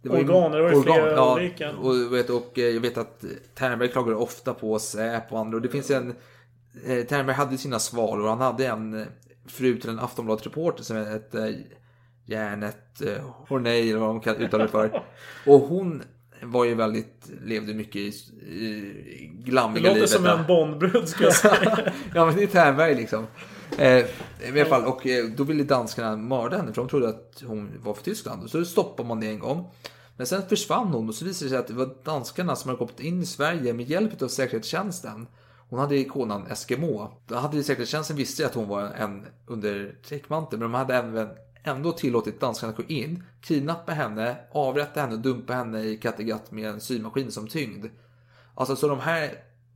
det var Organ, det var ju flera olika. Och, vet, och eh, jag vet att Ternberg klagade ofta på Säpo och andra. Och det finns en... Eh, Ternberg hade sina svalor. Han hade en eh, fru till en Aftonbladet-reporter som hette Järnet eh, Horney eller vad de kan uttala det för. Och hon var ju väldigt, levde mycket i, i det glammiga låter livet. som en Bondbrud skulle jag säga. ja men det är Ternberg liksom. Eh, I alla fall, och eh, då ville danskarna mörda henne för de trodde att hon var för Tyskland. Och så stoppade man det en gång. Men sen försvann hon och så visade det sig att det var danskarna som hade kommit in i Sverige med hjälp av säkerhetstjänsten. Hon hade ikonan Eskimo. Då hade ju säkerhetstjänsten visste att hon var en under täckmantel. Men de hade även ändå tillåtit danskarna att gå in, kidnappa henne, avrätta henne och dumpa henne i Kattegatt med en symaskin som tyngd. Alltså så de här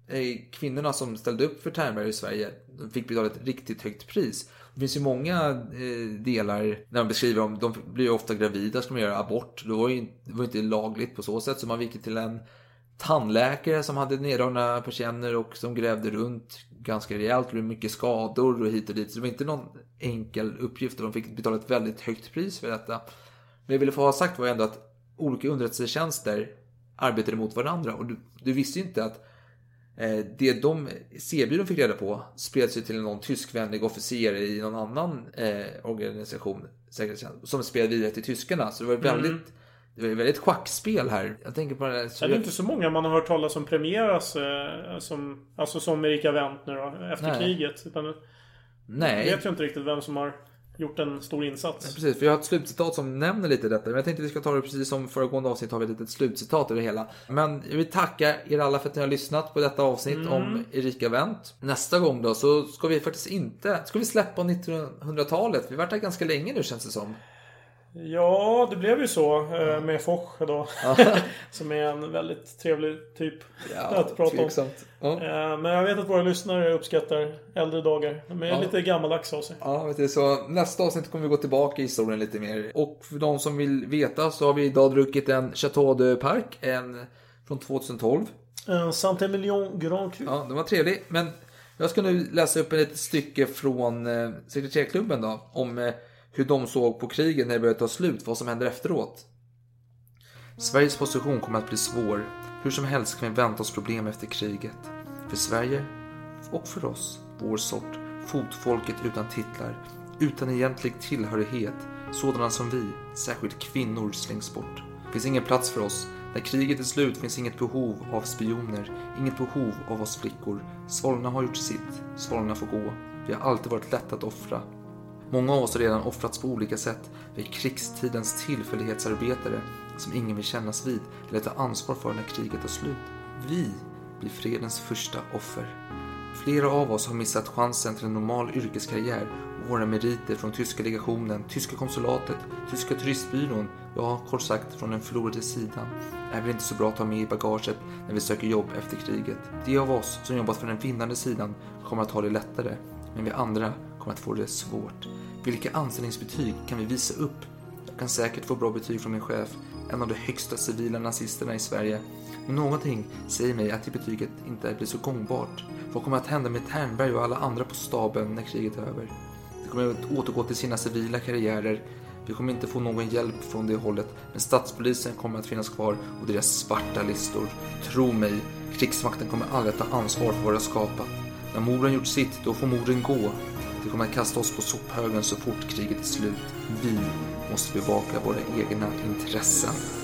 Eh, kvinnorna som ställde upp för Ternberg i Sverige de fick betala ett riktigt högt pris. Det finns ju många eh, delar när de beskriver om, de blir ju ofta gravida, ska man göra abort. Det var ju inte, det var inte lagligt på så sätt. Så man gick till en tandläkare som hade neddragna persienner och som grävde runt ganska rejält. Det blev mycket skador och hit och dit. Så det var inte någon enkel uppgift och de fick betala ett väldigt högt pris för detta. Men jag ville få ha sagt var ju ändå att olika underrättelsetjänster arbetade mot varandra. Och du, du visste ju inte att det de C-byrån fick reda på spreds ju till någon tyskvänlig officer i någon annan eh, organisation säkerhetstjänst, som spred vidare till tyskarna. Så det var väldigt, Mm. det var ett väldigt schackspel här. Jag tänker på det här. är det jag- inte så många man har hört talas om premieras eh, som, alltså som Erika Wendt nu då, efter Nej. kriget. Utan Nej. Jag vet ju inte riktigt vem som har gjort en stor insats. Precis, för jag har ett slutcitat som nämner lite detta. Men jag tänkte vi ska ta det precis som föregående avsnitt har vi ett litet slutcitat över det hela. Men jag vill tacka er alla för att ni har lyssnat på detta avsnitt Mm. om Erika Wendt. Nästa gång då så ska vi faktiskt inte, ska vi släppa 1900-talet. Vi har varit där ganska länge nu känns det som. Ja, det blev ju så eh, med Foch då. Som är en väldigt trevlig typ Ja, att prata om. tveksamt. Ja. Eh, Men jag vet att våra lyssnare uppskattar äldre dagar. De är Ja. lite gammaldags av sig. Ja, vet du, så nästa avsnitt kommer vi gå tillbaka i historien lite mer. Och för de som vill veta så har vi idag druckit en Chateau de Parc, en från 2012. En Saint-Emilion Grand Cru. Ja, den var trevlig. Men jag ska nu läsa upp ett litet stycke från eh, sekreterarklubben då. Om eh, hur de såg på kriget när det började ta slut, vad som händer efteråt. Sveriges position kommer att bli svår. Hur som helst kan vi vänta oss problem efter kriget. För Sverige och för oss, vår sort, fotfolket utan titlar, utan egentlig tillhörighet, sådana som vi, särskilt kvinnor, slängs bort. Det finns ingen plats för oss. När kriget är slut finns inget behov av spioner, inget behov av oss flickor. Svalorna har gjort sitt, svalorna får gå. Vi har alltid varit lätta att offra. Många av oss har redan offrats på olika sätt. Vi är krigstidens tillfällighetsarbetare som ingen vill kännas vid eller ta ansvar för när kriget tar slut. Vi blir fredens första offer. Flera av oss har missat chansen till en normal yrkeskarriär och våra meriter från tyska legationen, tyska konsulatet, tyska turistbyrån, ja, kort sagt från den förlorade sidan, är väl inte så bra att ha med i bagaget när vi söker jobb efter kriget. De av oss som jobbat för den vinnande sidan kommer att ha det lättare, men vi andra kommer att få det svårt. Vilka anställningsbetyg kan vi visa upp? Jag kan säkert få bra betyg från min chef, en av de högsta civila nazisterna i Sverige. Men någonting säger mig att det betyget inte blir så gångbart. Vad kommer att hända med Ternberg och alla andra på staben när kriget är över? De kommer att återgå till sina civila karriärer. Vi kommer inte få någon hjälp från det hållet, men statspolisen kommer att finnas kvar och deras svarta listor. Tro mig, krigsmakten kommer aldrig att ta ansvar för vad de har skapat. När morden gjort sitt, då får morden gå. De kommer att kasta oss på sophögen så fort kriget är slut. Vi måste bevaka våra egna intressen.